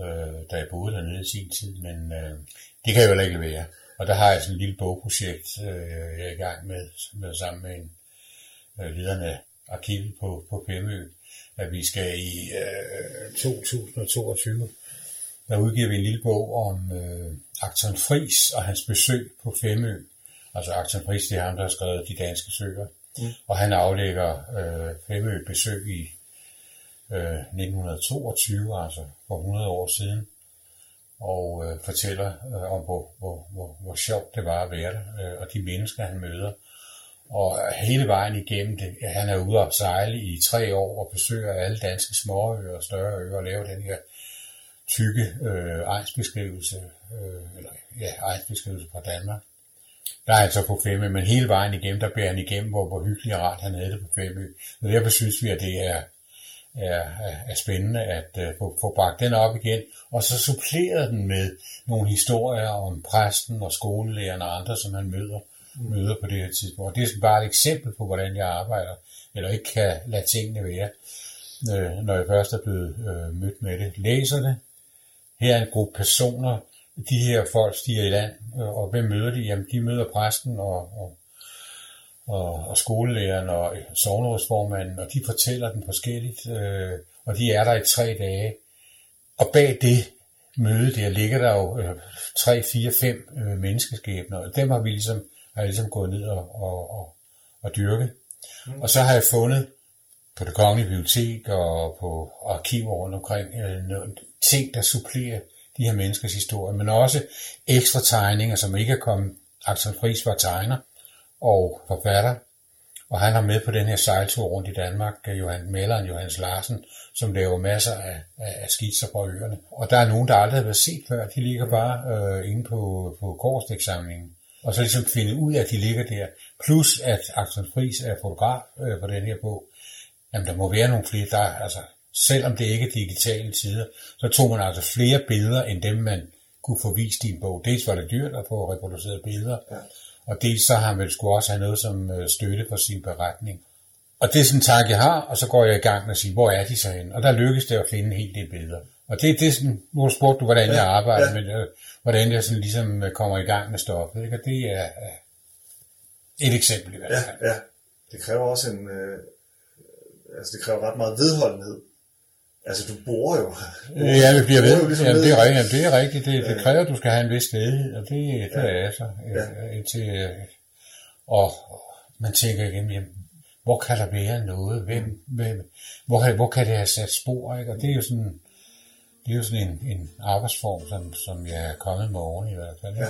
øh, da jeg boede dernede i sin tid, men øh, det kan jo ikke levere. Og der har jeg sådan et lille bogprojekt, øh, jeg er i gang med, med sammen med en øh, lederne af arkivet på, på Femø, at vi skal i øh, 2022, der udgiver vi en lille bog om øh, Akton Fris og hans besøg på Femø. Altså Akton Fris, det er ham, der har skrevet De Danske Søer. Mm. Og han aflægger øh, Femø besøg i øh, 1922, altså for 100 år siden og øh, fortæller øh, om, hvor, hvor, hvor, hvor sjovt det var at være der, øh, og de mennesker, han møder. Og hele vejen igennem det, han er ude og sejle i tre år og besøger alle danske småøer og større øer og laver den her tykke øh, egensbeskrivelse, øh, eller ja, egensbeskrivelse fra Danmark. Der er han så på Femø, men hele vejen igennem, der bærer han igennem, hvor, hvor hyggelig og rart han havde det på Femø. Så derfor synes vi, at det er, er, er spændende at uh, få, få bragt den op igen, og så suppleret den med nogle historier om præsten og skolelæreren og andre, som han møder, mm. møder på det her tidspunkt. det er bare et eksempel på, hvordan jeg arbejder, eller ikke kan lade tingene være, øh, når jeg først er blevet øh, mødt med det. Læser det. Her er en gruppe personer, de her folk stiger i land, og hvem møder de? Jamen, de møder præsten og, og og, og skolelæreren og øh, sovnerådsformanden, og de fortæller den forskelligt, øh, og de er der i tre dage. Og bag det møde der ligger der jo øh, tre, fire, fem øh, menneskeskæbner, og dem har vi ligesom, har ligesom gået ned og, og, og, og dyrket. Mm. Og så har jeg fundet på det kongelige bibliotek og på arkiver rundt omkring øh, noget, ting, der supplerer de her menneskers historie, men også ekstra tegninger, som ikke er kommet. Axel Friis var tegner, og forfatter, og han har med på den her sejltur rundt i Danmark, Johan, maleren Johannes Larsen, som laver masser af, af, af skitser på øerne. Og der er nogen, der aldrig har været set før. De ligger bare øh, inde på, på Korsdæksamlingen. Og så ligesom finde ud af, at de ligger der. Plus at Axel Friis er fotograf øh, på den her bog. Jamen, der må være nogle flere, der altså, selvom det ikke er digitale tider, så tog man altså flere billeder, end dem man kunne få vist i en bog. Dels var det dyrt at få reproduceret billeder, ja. Og dels så har han vel skulle også have noget som øh, støtte for sin beretning. Og det er sådan en tanke, jeg har, og så går jeg i gang med at sige, hvor er de så henne? Og der lykkes det at finde en hel del billeder. Og det, det er sådan, nu spurgte du, hvordan ja, jeg arbejder ja. med det, hvordan jeg sådan ligesom øh, kommer i gang med stoffet. Ikke? Og det er et eksempel i hvert fald. Ja, ja. Det kræver også en, øh, altså det kræver ret meget vedholdenhed Altså, du bor jo. Ja, det bliver ved. Ligesom jamen, det er rigtigt. Det er rigtigt. Det, det kræver, at du skal have en vis sted, og det, det ja. er så. Ja. Indtil, øh, og man tænker igen, jamen, hvor kan der være noget? Hvem, hvem, hvor, hvor kan det have sat spor? Ikke? Og det er jo sådan, det er jo sådan en, en arbejdsform, som, som jeg er kommet med oven i hvert fald. Ja.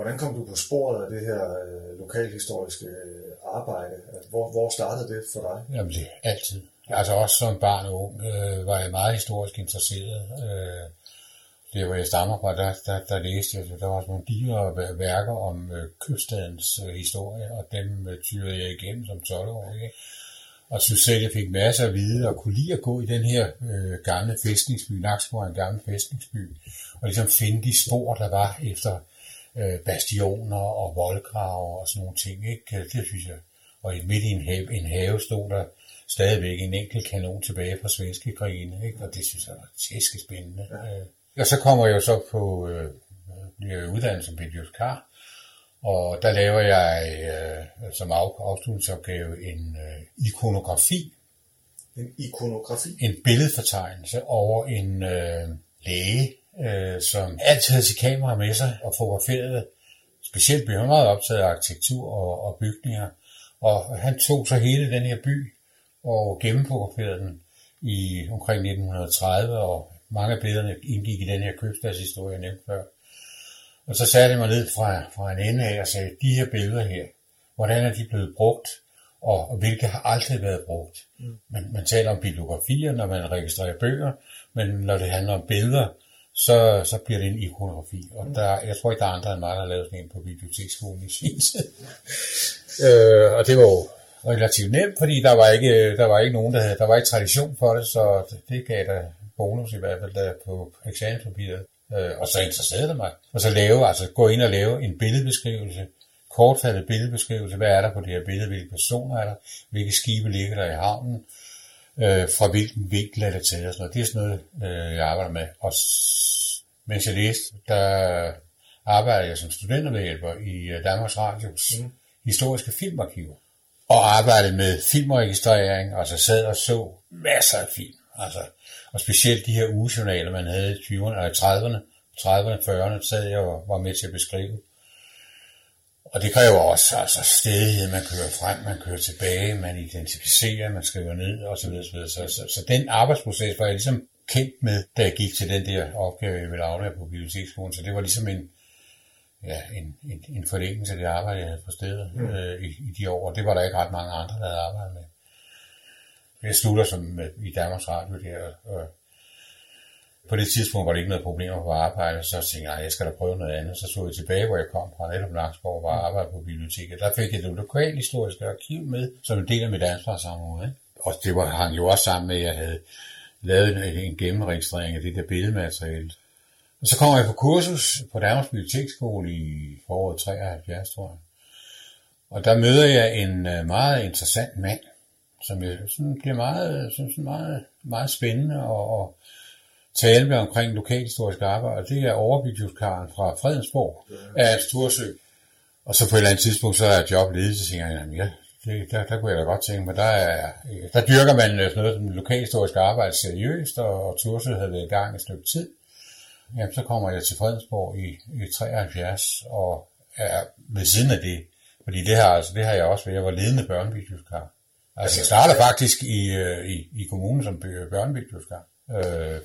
Hvordan kom du på sporet af det her øh, lokalhistoriske øh, arbejde? Hvor, hvor startede det for dig? Jamen det altid. Altså også som barn og ung øh, var jeg meget historisk interesseret. Øh, det hvor jeg stammer fra, der, der, der læste jeg, der var sådan nogle digre værker om øh, kyststadens øh, historie, og dem øh, tyrede jeg igennem som 12-årig. Og synes selv, jeg fik masser af vide, og kunne lide at gå i den her øh, gamle fæstningsby. Naksborg er en gammel fæstningsby, og ligesom finde de spor, der var efter øh, bastioner og voldgrave og sådan nogle ting. Ikke? Det synes jeg. Og midt i en have, en have stod der stadigvæk en enkelt kanon tilbage fra svenske krigene, ikke? og det synes jeg var tæske spændende. Ja. Og så kommer jeg jo så på øh, bliver uddannet som bibliotekar, og der laver jeg øh, som afslutningsopgave en øh, ikonografi. En ikonografi? En billedfortegnelse over en øh, læge, øh, som altid havde sit kamera med sig og fotograferede. Specielt blev han meget optaget af arkitektur og, og bygninger. Og han tog så hele den her by og gennemfotograferede den i omkring 1930, og mange af billederne indgik i den her købstadshistorie, jeg nævnte før. Og så satte jeg mig ned fra, fra en ende af og sagde, de her billeder her, hvordan er de blevet brugt, og, og hvilke har aldrig været brugt. Mm. Man, man taler om bibliografier, når man registrerer bøger, men når det handler om billeder, så, så bliver det en ikonografi. Og mm. der, jeg tror ikke, der er andre end mig, der har lavet sådan en på biblioteksskolen i sin tid. øh, og det var jo relativt nemt, fordi der var ikke, der var ikke nogen, der havde, der var ikke tradition for det, så det, det gav der bonus i hvert fald der på eksamenspapiret. Øh, og så interesserede det mig. Og så lave, altså gå ind og lave en billedbeskrivelse, kortfattet billedbeskrivelse, hvad er der på det her billede, hvilke personer er der, hvilke skibe ligger der i havnen, øh, fra hvilken vinkel er det taget og sådan noget. Det er sådan noget, øh, jeg arbejder med. Og mens jeg læste, der arbejder jeg som studentermedhjælper i øh, Danmarks Radios mm. historiske filmarkiver. Og arbejdede med filmregistrering, altså sad og så masser af film. Altså, og specielt de her ugejournaler, man havde i 20'erne, eller 30'erne, 30'erne, 40'erne, sad jeg og var med til at beskrive. Og det kræver også altså stedighed, man kører frem, man kører tilbage, man identificerer, man skriver ned osv. Så, så, så, så den arbejdsproces var jeg ligesom kendt med, da jeg gik til den der opgave, jeg ville aflevere på biblioteksskolen. Så det var ligesom en, ja, en, en, en forlængelse af det arbejde, jeg havde på stedet mm. øh, i, i de år. Og det var der ikke ret mange andre, der havde arbejdet med. Jeg slutter som med, i Danmarks Radio der, og på det tidspunkt var det ikke noget problemer på arbejde, så tænkte jeg, jeg skal da prøve noget andet. Så så jeg tilbage, hvor jeg kom fra netop Langsborg og var arbejde på biblioteket. Der fik jeg det lokale historiske arkiv med, som en del af mit ansvarsområde. Og det var, hang jo også sammen med, at jeg havde lavet en, en gennemregistrering af det der billedmateriale. Og så kommer jeg på kursus på Danmarks Biblioteksskole i foråret 73, tror jeg. Og der møder jeg en øh, meget interessant mand, som jeg sådan bliver meget, synes, meget, meget spændende og, og tale med omkring lokalhistorisk arbejde. Det er overbibliotekaren fra Fredensborg af Stursø. Og så på et eller andet tidspunkt, så er job ledet, så tænker jeg, ja, det, der, der kunne jeg da godt tænke mig, der, er, der dyrker man sådan noget som lokalhistorisk arbejde seriøst, og, og Tursø havde været i gang et stykke tid. Jamen, så kommer jeg til Fredensborg i, i 73, og er ved siden af det, fordi det her, altså, det har jeg også været, jeg var ledende børnebibliotekar. Altså, jeg startede faktisk i, øh, i, i kommunen som børnebibliotekar. Øh,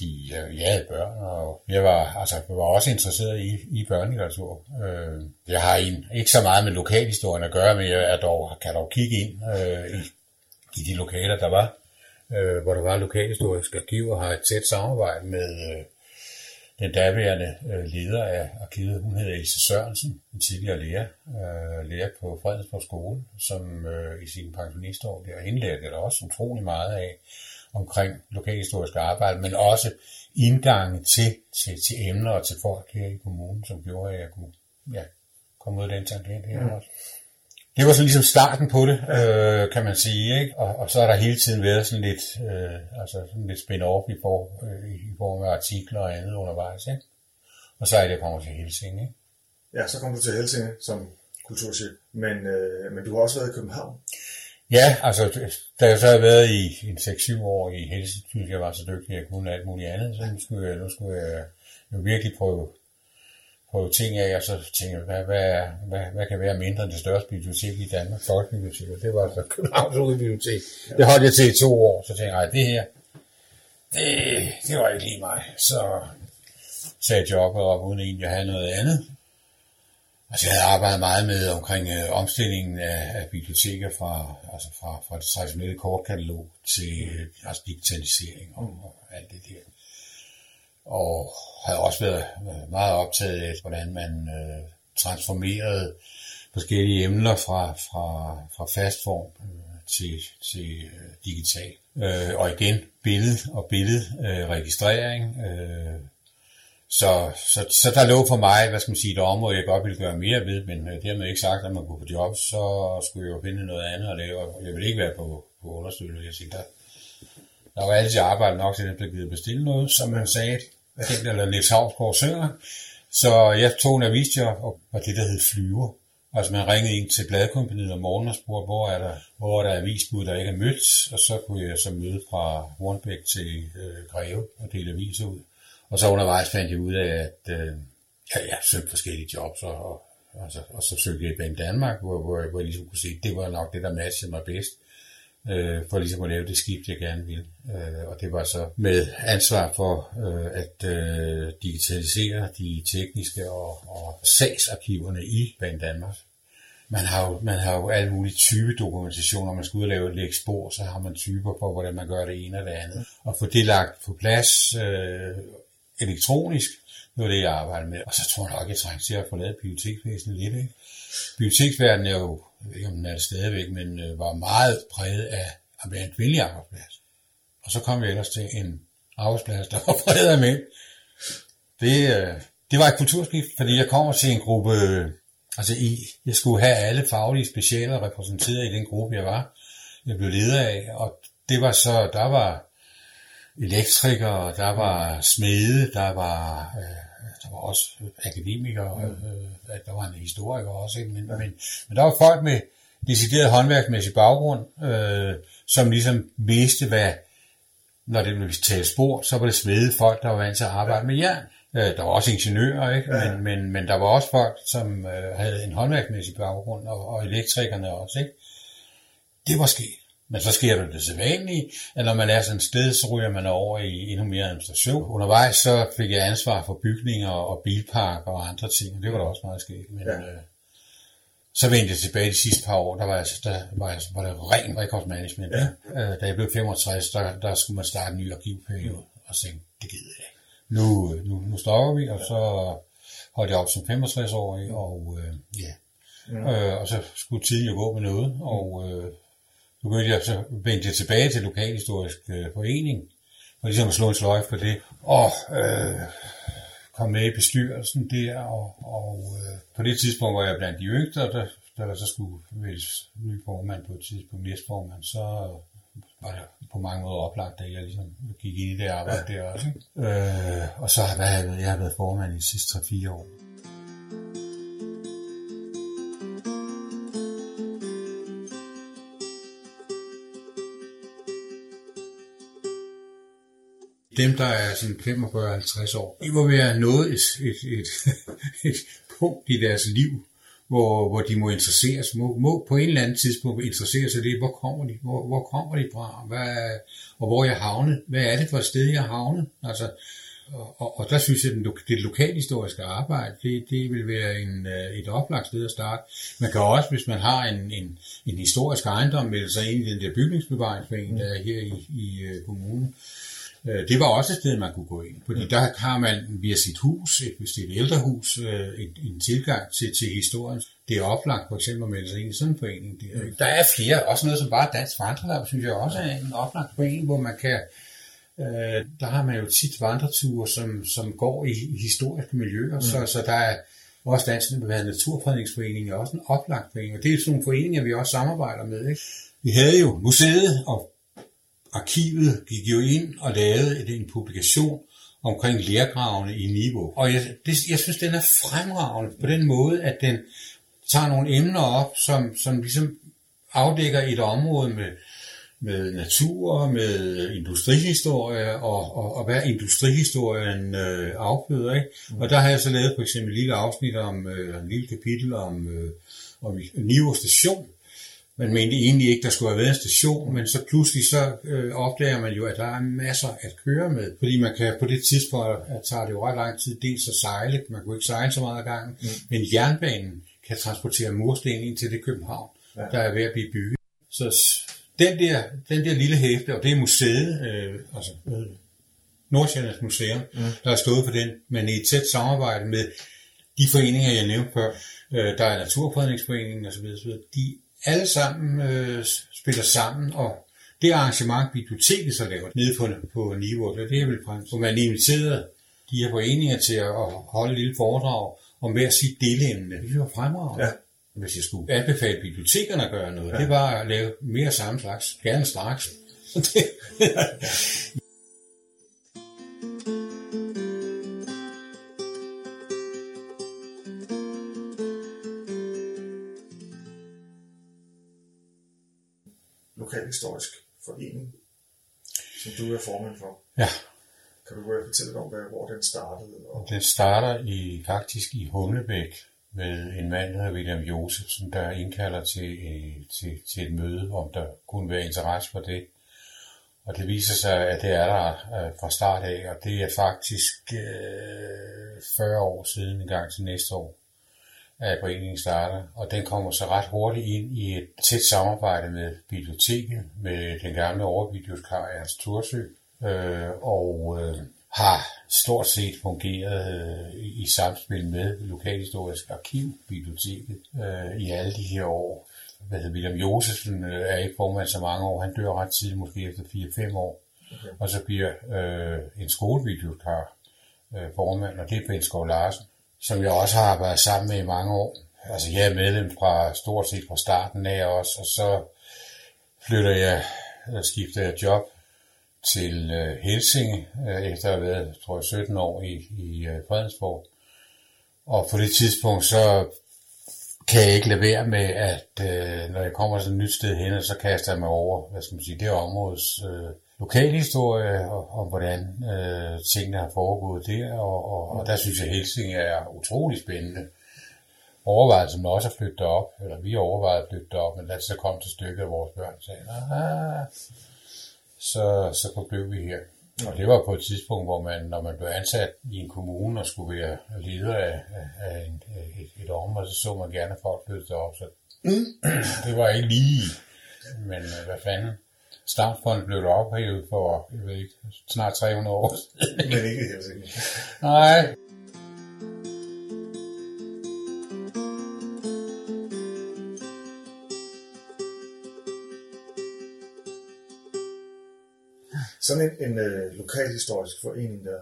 fordi øh, jeg havde børn, og jeg var, altså, jeg var også interesseret i, i børnelitteratur. Øh, jeg har en, ikke så meget med lokalhistorien at gøre, men jeg er dog, kan dog kigge ind øh, i, i de lokaler, der var, øh, hvor der var lokalhistoriske arkiver, og har et tæt samarbejde med øh, den daværende øh, leder af arkivet. Hun hedder Else Sørensen, en tidligere lærer, øh, lærer på Fredensborg Skole, som øh, i sin pensionistår der indlærte der også utrolig meget af omkring lokalhistorisk arbejde, men også indgange til, til, til emner og til folk her i kommunen, som gjorde, at jeg kunne ja, komme ud af den tangent her mm. også. Det var så ligesom starten på det, øh, kan man sige, ikke? Og, og så har der hele tiden været sådan lidt, øh, altså sådan lidt spin-off i, for, øh, i form af artikler og andet undervejs, ikke? Og så er det kommet til Helsinge, ikke? Ja, så kom du til Helsinge som kulturchef, men, øh, men du har også været i København. Ja, altså, da jeg så havde været i en 6-7 år i Helsinge, synes jeg var så dygtig, at jeg kunne alt muligt andet, så nu skulle jeg, nu skulle jeg jo virkelig prøve, prøve ting af, og så tænkte jeg, hvad, hvad, hvad, hvad kan være mindre end det største bibliotek i Danmark? Folkebiblioteket. Det var så Københavns Bibliotek. Det holdt jeg til i to år, så tænkte jeg, det her, det, det var ikke lige mig. Så sagde jobbet op, uden egentlig at have noget andet. Altså, jeg har arbejdet meget med omkring øh, omstillingen af, af biblioteker fra, altså fra, fra det traditionelle kortkatalog til øh, altså digitalisering og, og alt det der. Og har også været meget optaget af, hvordan man øh, transformerede forskellige emner fra, fra, fra fast form øh, til, til øh, digital. Øh, og igen billede og billedregistrering. Øh, så, så, så der lå for mig, hvad skal man sige, et område, jeg godt ville gøre mere ved, men øh, dermed ikke sagt, at man kunne på job, så skulle jeg jo finde noget andet at lave, jeg ville ikke være på, på understøttelse. Jeg siger, der, der var altid arbejde nok til, at der blev bestille noget, som man sagde, kendt eller Niels Havsgaard synger. Så jeg tog en avisjob, og var det, der hed Flyver. Altså man ringede ind til bladkompaniet om morgenen og spurgte, hvor er der, hvor er der avisbud, der ikke er mødt, og så kunne jeg så møde fra Hornbæk til øh, Greve og dele aviser ud. Og så undervejs fandt jeg ud af, at øh, ja, jeg søgte forskellige jobs, og, og, altså, og så søgte jeg i Bank Danmark, hvor, hvor, hvor jeg ligesom kunne se, at det var nok det, der matchede mig bedst, øh, for ligesom at lave det skift, jeg gerne ville. Øh, og det var så med ansvar for øh, at øh, digitalisere de tekniske og, og sagsarkiverne i Bank Danmark. Man har, jo, man har jo alle mulige type dokumentation, når man skal ud og lave et læg spor, så har man typer på, hvordan man gør det ene og det andet. Og få det lagt på plads, øh, elektronisk, det var det, jeg arbejdede med. Og så tror jeg nok, jeg trængte til at forlade biblioteksvæsenet lidt. Ikke? Biblioteksverdenen er jo, jeg ved ikke om den er det stadigvæk, men øh, var meget præget af at være en kvindelig arbejdsplads. Og så kom jeg ellers til en arbejdsplads, der var præget af mænd. Det, øh, det var et kulturskift, fordi jeg kommer til en gruppe, øh, altså i, jeg skulle have alle faglige specialer repræsenteret i den gruppe, jeg var. Jeg blev leder af, og det var så, der var elektrikere, der var smede, der var, øh, der var også akademikere, øh, der var en historiker også, men, men, men der var folk med decideret håndværksmæssig baggrund, øh, som ligesom vidste, hvad, når det blev talt spor, så var det smede folk, der var vant til at arbejde med jern. Øh, der var også ingeniører, ikke? Ja. Men, men, men der var også folk, som øh, havde en håndværksmæssig baggrund, og, og elektrikerne også, ikke? Det var sket. Men så sker der det sædvanlige, at når man er sådan et sted, så ryger man over i endnu mere administration. Undervejs så fik jeg ansvar for bygninger og bilparker og andre ting, og det var da også meget sket. Men, ja. øh, så vendte jeg tilbage de sidste par år, der var jeg, der var, jeg, var det ren rekordsmanagement. Ja. Øh, da jeg blev 65, der, der skulle man starte en ny arkivperiode, og så tænkte, det gider jeg ikke. Nu, nu, nu stopper vi, og så holdt jeg op som 65-årig, og øh, ja. ja. Øh, og så skulle tiden jo gå med noget, og øh, begyndte jeg så vendte jeg tilbage til Lokalhistorisk øh, Forening, og ligesom slå en sløjf på det, og øh, kom med i bestyrelsen der, og, og øh, på det tidspunkt var jeg blandt de yngste, og der, da der så skulle vælges ny formand på et tidspunkt, næstformand, så var det på mange måder oplagt, at jeg ligesom gik ind i det arbejde ja. der også. Øh, og så har jeg, jeg har været formand i de sidste 3-4 år. Dem, der er sådan 45-50 år, de må være nået et, et, et, et punkt i deres liv, hvor, hvor de må interessere sig, må, må på en eller anden tidspunkt interessere sig det, hvor kommer de, hvor, hvor kommer de fra, hvad, og hvor jeg havnet, hvad er det for et sted, jeg havnet, altså, og, og, og der synes jeg, at det lokalhistoriske arbejde, det, det vil være en, øh, et oplagt sted at starte. Man kan også, hvis man har en, en, en historisk ejendom, melde sig ind i den der bygningsbevaringsforening, der er her i, i øh, kommunen, Øh, det var også et sted, man kunne gå ind, fordi der har man via sit hus, et, hvis det er et ældre hus, øh, en, en tilgang til, til historien. Det er oplagt for eksempel at melde sig ind i sådan en forening. Der, der er flere, også noget som bare Dansk Vandrelab, synes jeg også er en oplagt forening, hvor man kan, øh, der har man jo tit vandreture, som, som går i, i historiske miljøer, mm. så, så der er også Dansk Naturfredningsforening er også en oplagt forening, og det er sådan nogle foreninger, vi også samarbejder med. Ikke? Vi havde jo museet og arkivet gik jo ind og lavede en publikation omkring lærgravene i Niveau. Og jeg, det, jeg synes, den er fremragende på den måde, at den tager nogle emner op, som, som ligesom afdækker et område med med natur, med industrihistorie, og, og, og hvad industrihistorien øh, afføder. Ikke? Mm. Og der har jeg så lavet for eksempel et lille afsnit om, øh, en lille kapitel om, øh, om Niveau station. Man mente egentlig ikke, der skulle have været en station, men så pludselig så øh, opdager man jo, at der er masser at køre med. Fordi man kan på det tidspunkt, at tager det jo ret lang tid, dels at sejle, man kunne ikke sejle så meget af gangen, mm. men jernbanen kan transportere mursten ind til det København, ja. der er ved at blive bygget. Så den der, den der lille hæfte, og det er museet, øh, altså øh, Nordsjællands Museum, mm. der har stået for den, men i et tæt samarbejde med de foreninger, jeg nævnte før, øh, der er Naturfredningsforeningen osv., osv., de alle sammen øh, spiller sammen, og det arrangement, biblioteket så laver nede på, på niveau, det er vil frem, hvor man inviterede de her foreninger til at holde et lille foredrag om hver sit delemne. Det var fremragende. Ja hvis jeg skulle anbefale bibliotekerne at gøre noget, ja. det var at lave mere samme slags, gerne straks. Lokalhistorisk forening, som du er formand for. Ja. Kan du fortælle om, hvor den startede? Og... Den starter i faktisk i Humlebæk, med en mand, der hedder William Josefsen, der indkalder til, til, til et møde, om der kunne være interesse for det. Og det viser sig, at det er der øh, fra start af, og det er faktisk øh, 40 år siden en gang til næste år, at foreningen starter. Og den kommer så ret hurtigt ind i et tæt samarbejde med biblioteket, med den gamle overbibliotekar Ernst Tursø, øh, og øh, har stort set fungeret øh, i samspil med Lokalhistorisk Arkiv, biblioteket, øh, i alle de her år. Hvad hedder William Josefsen øh, er ikke formand så mange år. Han dør ret tidligt, måske efter 4-5 år. Okay. Og så bliver øh, en skolebibliotekar øh, formand, og det er Ben Skov Larsen, som jeg også har været sammen med i mange år. Altså jeg er medlem fra stort set fra starten af også, og så flytter jeg, skifter jeg job til øh, Helsinge, øh, efter at have været, tror jeg, 17 år i, i øh, Fredensborg. Og på det tidspunkt, så kan jeg ikke lade være med, at øh, når jeg kommer til et nyt sted hen, så kaster jeg mig over, hvad skal man sige, det områdes øh, lokalhistorie, og, og hvordan øh, tingene har foregået der, og, og, og der synes jeg, at Helsinge er utrolig spændende. Overvejet, som også at flytte op, eller vi overvejede at flytte op, men da så kom til stykket, af vores børn sagde, så, så forblev vi her. Og det var på et tidspunkt, hvor man, når man blev ansat i en kommune og skulle være leder af, af en, et, et område, så så man gerne folk flytte op. Så mm. det var ikke lige, men øh, hvad fanden. Stamfonden blev der ophævet for, jeg ved ikke, snart 300 år. men ikke helt sikkert. Nej. Sådan en, en øh, lokalhistorisk forening der,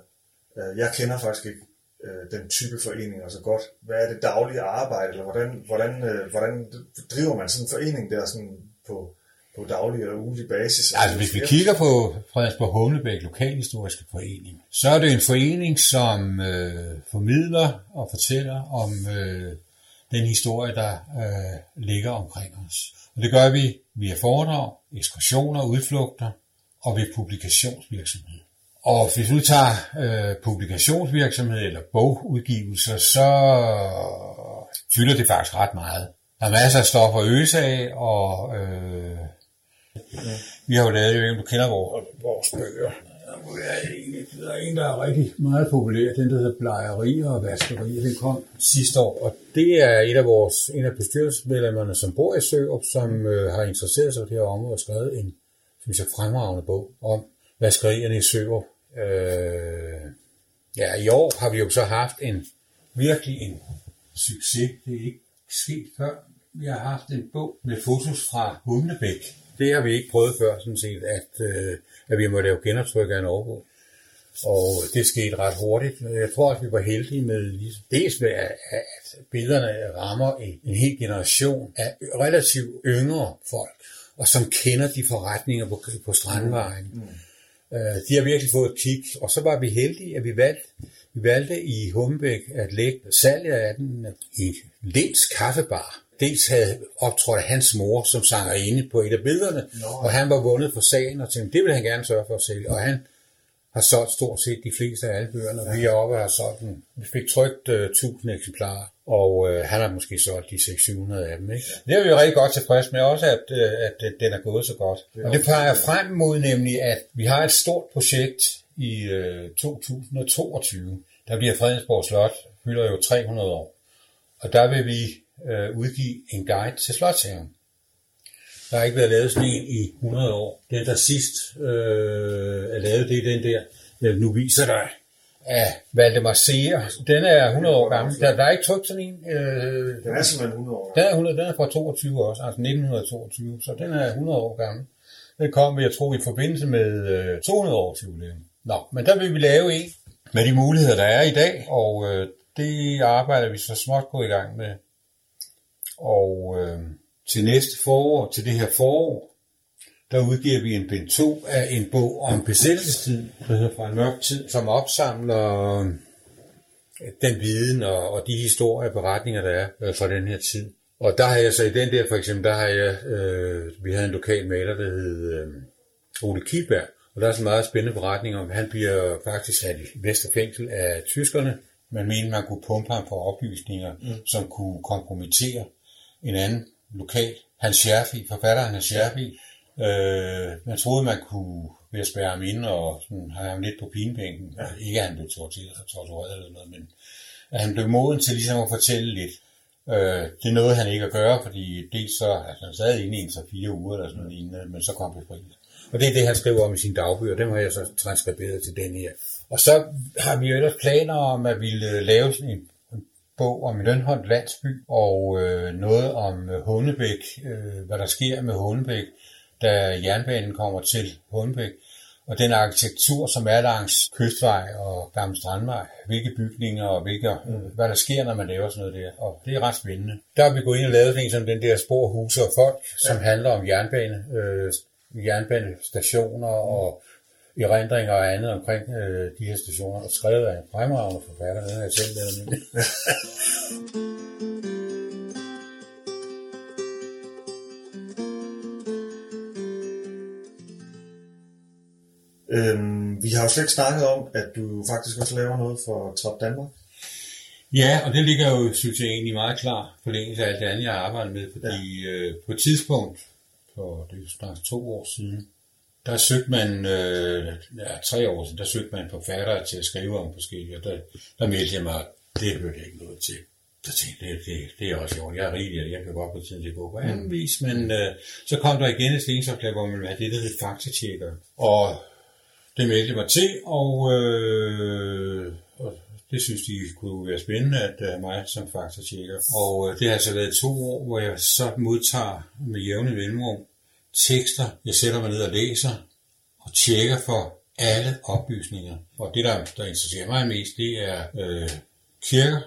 øh, jeg kender faktisk ikke øh, den type foreninger så godt. Hvad er det daglige arbejde, eller hvordan, hvordan, øh, hvordan driver man sådan en forening der sådan på, på daglig eller ugentlig basis? Altså hvis vi kigger på Frederiksborg Humlebæk Lokalhistoriske Forening, så er det en forening, som øh, formidler og fortæller om øh, den historie, der øh, ligger omkring os. Og det gør vi via foredrag, ekskursioner, udflugter, og ved publikationsvirksomhed. Og hvis du tager øh, publikationsvirksomhed eller bogudgivelser, så fylder det faktisk ret meget. Der er masser af stoffer at øse af, og øh, vi har jo lavet, jo ved du kender vores, vores bøger. Der er en, der er rigtig meget populær, den der hedder Blejerier og Vaskerier, den kom sidste år, og det er et af vores, en af bestyrelsesmedlemmerne, som bor i Sørup, som øh, har interesseret sig for det her område og skrevet en synes jeg, fremragende bog om vaskerierne i Søger. Øh, ja, i år har vi jo så haft en virkelig en succes. Det er ikke sket før. Vi har haft en bog med fotos fra Humlebæk. Det har vi ikke prøvet før, sådan set, at, øh, at vi må lave genoptryk af en overbog. Og det skete ret hurtigt. Jeg tror, at vi var heldige med ligesom, dels med, at billederne rammer en, en hel generation af relativt yngre folk og som kender de forretninger på, på Strandvejen. Mm. Uh, de har virkelig fået et kig, og så var vi heldige, at vi valgte, vi valgte i Humbæk at lægge salget af den i Lens Kaffebar. Dels havde optrådt hans mor som sangerinde på et af billederne, Nå. og han var vundet for sagen, og tænkte, det ville han gerne sørge for at sælge. Og han har solgt stort set de fleste af alle bøgerne. Ja. Vi er oppe og har solgt. Vi fik trykt uh, 1000 eksemplarer, og uh, han har måske solgt de 600-700 af dem. Ikke? Ja. Det er vi jo rigtig godt tilfreds med, også at, uh, at uh, den er gået så godt. Det og det peger frem mod nemlig, at vi har et stort projekt i uh, 2022. Der bliver Fredensborg Slot, fylder jo 300 år. Og der vil vi uh, udgive en guide til Slotshaven. Der har ikke været lavet sådan en i 100 år. Den, der sidst øh, er lavet, det er den der, jeg nu viser dig, af Valdemar Seer. Den er 100 år gammel. Der, der er ikke trykt sådan en. Øh, Den er simpelthen 100 år Den er, 100, den er fra 22 også, altså 1922, så den er 100 år gammel. Den kom, jeg tror, i forbindelse med øh, 200 års jubilæum. Nå, men der vil vi lave en med de muligheder, der er i dag, og øh, det arbejder vi så småt gå i gang med. Og øh, til næste forår, til det her forår, der udgiver vi en bind 2 af en bog om besættelsestid, der hedder Fra en mørk tid, som opsamler øh, den viden og, og de historier og beretninger, der er øh, fra den her tid. Og der har jeg så i den der, for eksempel, der har jeg, øh, vi havde en lokal maler, der hed øh, Ole Kielberg, og der er en meget spændende beretning om, han bliver faktisk sat i Vesterfængsel af tyskerne. Man mente, man kunne pumpe ham for oplysninger, mm. som kunne kompromittere en anden lokal, Hans Scherfi, forfatteren Hans Scherfi. Øh, man troede, man kunne ved at spærre ham ind og sådan, have ham lidt på pinebænken. Ja. Ikke at han blev tortureret, tortureret eller noget, men at han blev moden til ligesom at fortælle lidt. Øh, det nåede han ikke at gøre, fordi dels så, altså han sad inde i en så fire uger eller sådan noget lignende, men så kom befrielse. Og det er det, han skriver om i sine dagbøger, dem har jeg så transkriberet til den her. Og så har vi jo ellers planer om, at vi vil lave sådan en bog om Lønholdt landsby, og øh, noget om øh, Hundebæk, øh, hvad der sker med Hundebæk, da jernbanen kommer til Hundebæk, og den arkitektur, som er langs Kystvej og Gamle Strandvej, hvilke bygninger og hvilke, mm. hvad der sker, når man laver sådan noget der. Og det er ret spændende. Der har vi gået ind og lavet en som den der spor, huse og folk, som handler om jernbane, øh, jernbanestationer og erindringer og andet omkring øh, de her stationer, og skrevet af en fremragende forfatter, den har jeg selv lavet. Øhm, vi har jo slet ikke snakket om, at du faktisk også laver noget for Trop Danmark. Ja, og det ligger jo, synes jeg, egentlig meget klar forlængelse af alt det andet, jeg har arbejdet med, fordi ja. øh, på et tidspunkt, for det er jo snart to år siden, der søgte man, øh, ja, tre år siden, der søgte man forfattere til at skrive om forskellige, og der, der meldte jeg mig, det hørte jeg ikke noget til. Så tænkte jeg, det, det er også jo, jeg er rigtig, jeg kan godt på tiden til at gå på anden vis, men øh, så kom der igen et stengsopslag, hvor man have det, der hed faktatjekker. Og det meldte jeg mig til, og, øh, og det synes de kunne være spændende at have mig som faktatjekker. Og øh, det har altså været to år, hvor jeg så modtager med jævne mellemrum tekster, jeg sætter mig ned og læser, og tjekker for alle oplysninger. Og det, der, der interesserer mig mest, det er øh, kirker,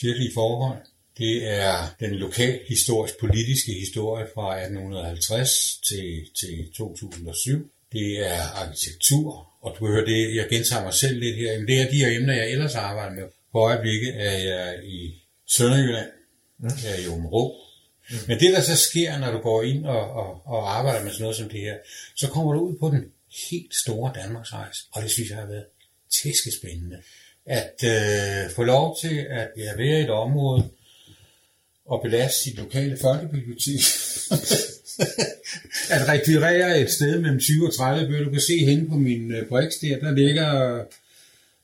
kirkelige forhold. Det er den lokal historisk politiske historie fra 1850 til, til 2007. Det er arkitektur, og du hører det, jeg gentager mig selv lidt her, men det er de her emner, jeg ellers arbejder med. På øjeblikket er jeg i Sønderjylland, jeg er i Åbenrå, Mm. men det, der så sker, når du går ind og, og, og arbejder med sådan noget som det her, så kommer du ud på den helt store Danmarksrejse, og det synes jeg har været tæskespændende. At øh, få lov til at ja, være i et område og belaste sit lokale folkebibliotek. at rekvirere et sted mellem 20 og 30 bøger. Du kan se henne på min øh, briks der, der ligger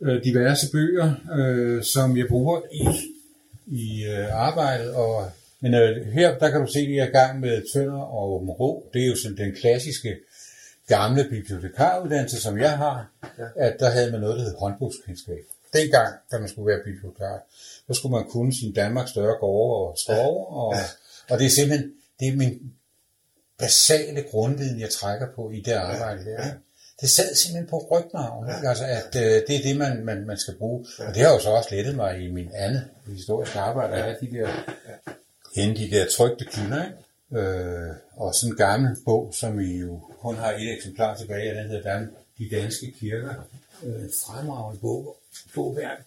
øh, diverse bøger, øh, som jeg bruger i, i øh, arbejdet. Og, men øh, her, der kan du se, at jeg er i gang med Tønder og Åben Rå. Det er jo sådan den klassiske gamle bibliotekaruddannelse, som jeg har, ja. at der havde man noget, der hed håndbogskendskab. Dengang, da man skulle være bibliotekar, så skulle man kunne sin Danmarks større gårde og skove, og, og det er simpelthen, det er min basale grundviden, jeg trækker på i det arbejde der. Det sad simpelthen på rygmarven, ja. altså at øh, det er det, man, man, man skal bruge. Og det har jo så også lettet mig i min anden historiske arbejde, at have de der, hende de der trygte kilder, ikke? Øh, og sådan en gammel bog, som vi jo kun har et eksemplar tilbage af, den hedder Dan, De Danske Kirker. Øh, fremragende bog, bogværk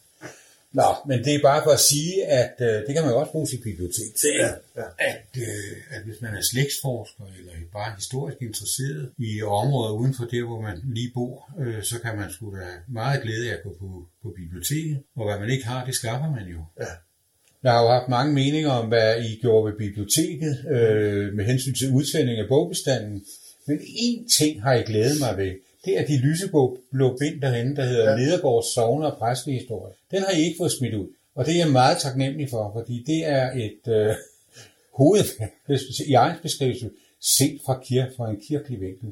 Nå, men det er bare for at sige, at øh, det kan man jo også bruge sit bibliotek til. Ja, ja. At, øh, at hvis man er slægtsforsker eller bare historisk interesseret i områder uden for der, hvor man lige bor, øh, så kan man sgu da meget glæde af at gå på, på biblioteket. Og hvad man ikke har, det skaffer man jo. Ja. Jeg har jo haft mange meninger om, hvad I gjorde ved biblioteket øh, med hensyn til udsending af bogbestanden. Men én ting har jeg glædet mig ved. Det er de lyseblå blå bind derhenne, der hedder ja. Nedergaards Sovne og Præstehistorie. Den har I ikke fået smidt ud. Og det er jeg meget taknemmelig for, fordi det er et øh, hoved i egen beskrivelse set fra, kir, fra en kirkelig vinkel.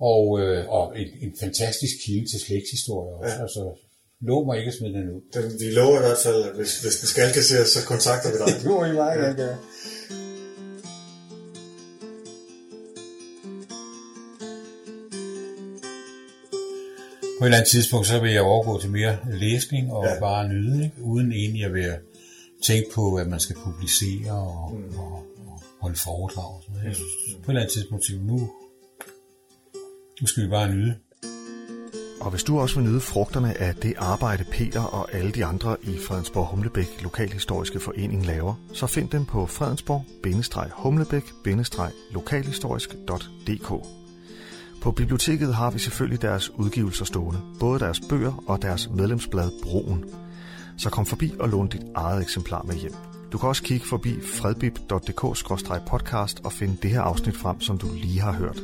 Og, øh, og en, en fantastisk kilde til slægtshistorie også. Ja. Altså, lov mig ikke at smide den ud. Den, vi lover i hvert fald, at hvis, hvis den skal kasseres, så kontakter vi dig. det må I meget gerne gøre. På et eller andet tidspunkt, så vil jeg overgå til mere læsning og ja. bare nyde, ikke? uden egentlig at være tænke på, at man skal publicere og, mm. og, og holde foredrag. Og sådan noget. Mm. På et eller andet tidspunkt tænke, nu, nu skal vi bare nyde. Og hvis du også vil nyde frugterne af det arbejde, Peter og alle de andre i Fredensborg Humlebæk Lokalhistoriske Forening laver, så find dem på fredensborg-humlebæk-lokalhistorisk.dk. På biblioteket har vi selvfølgelig deres udgivelser stående, både deres bøger og deres medlemsblad Broen. Så kom forbi og lån dit eget eksemplar med hjem. Du kan også kigge forbi fredbib.dk-podcast og finde det her afsnit frem, som du lige har hørt.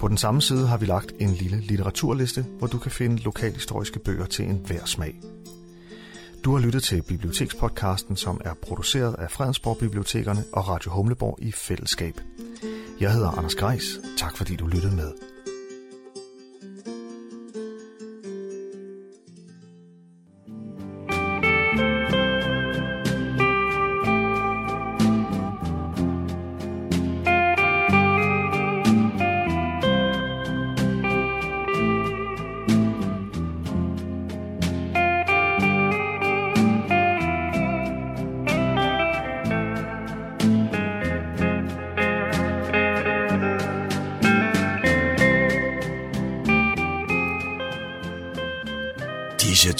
På den samme side har vi lagt en lille litteraturliste, hvor du kan finde lokalhistoriske bøger til enhver smag. Du har lyttet til Bibliotekspodcasten, som er produceret af Fredensborg Bibliotekerne og Radio Humleborg i fællesskab. Jeg hedder Anders Greis. Tak fordi du lyttede med.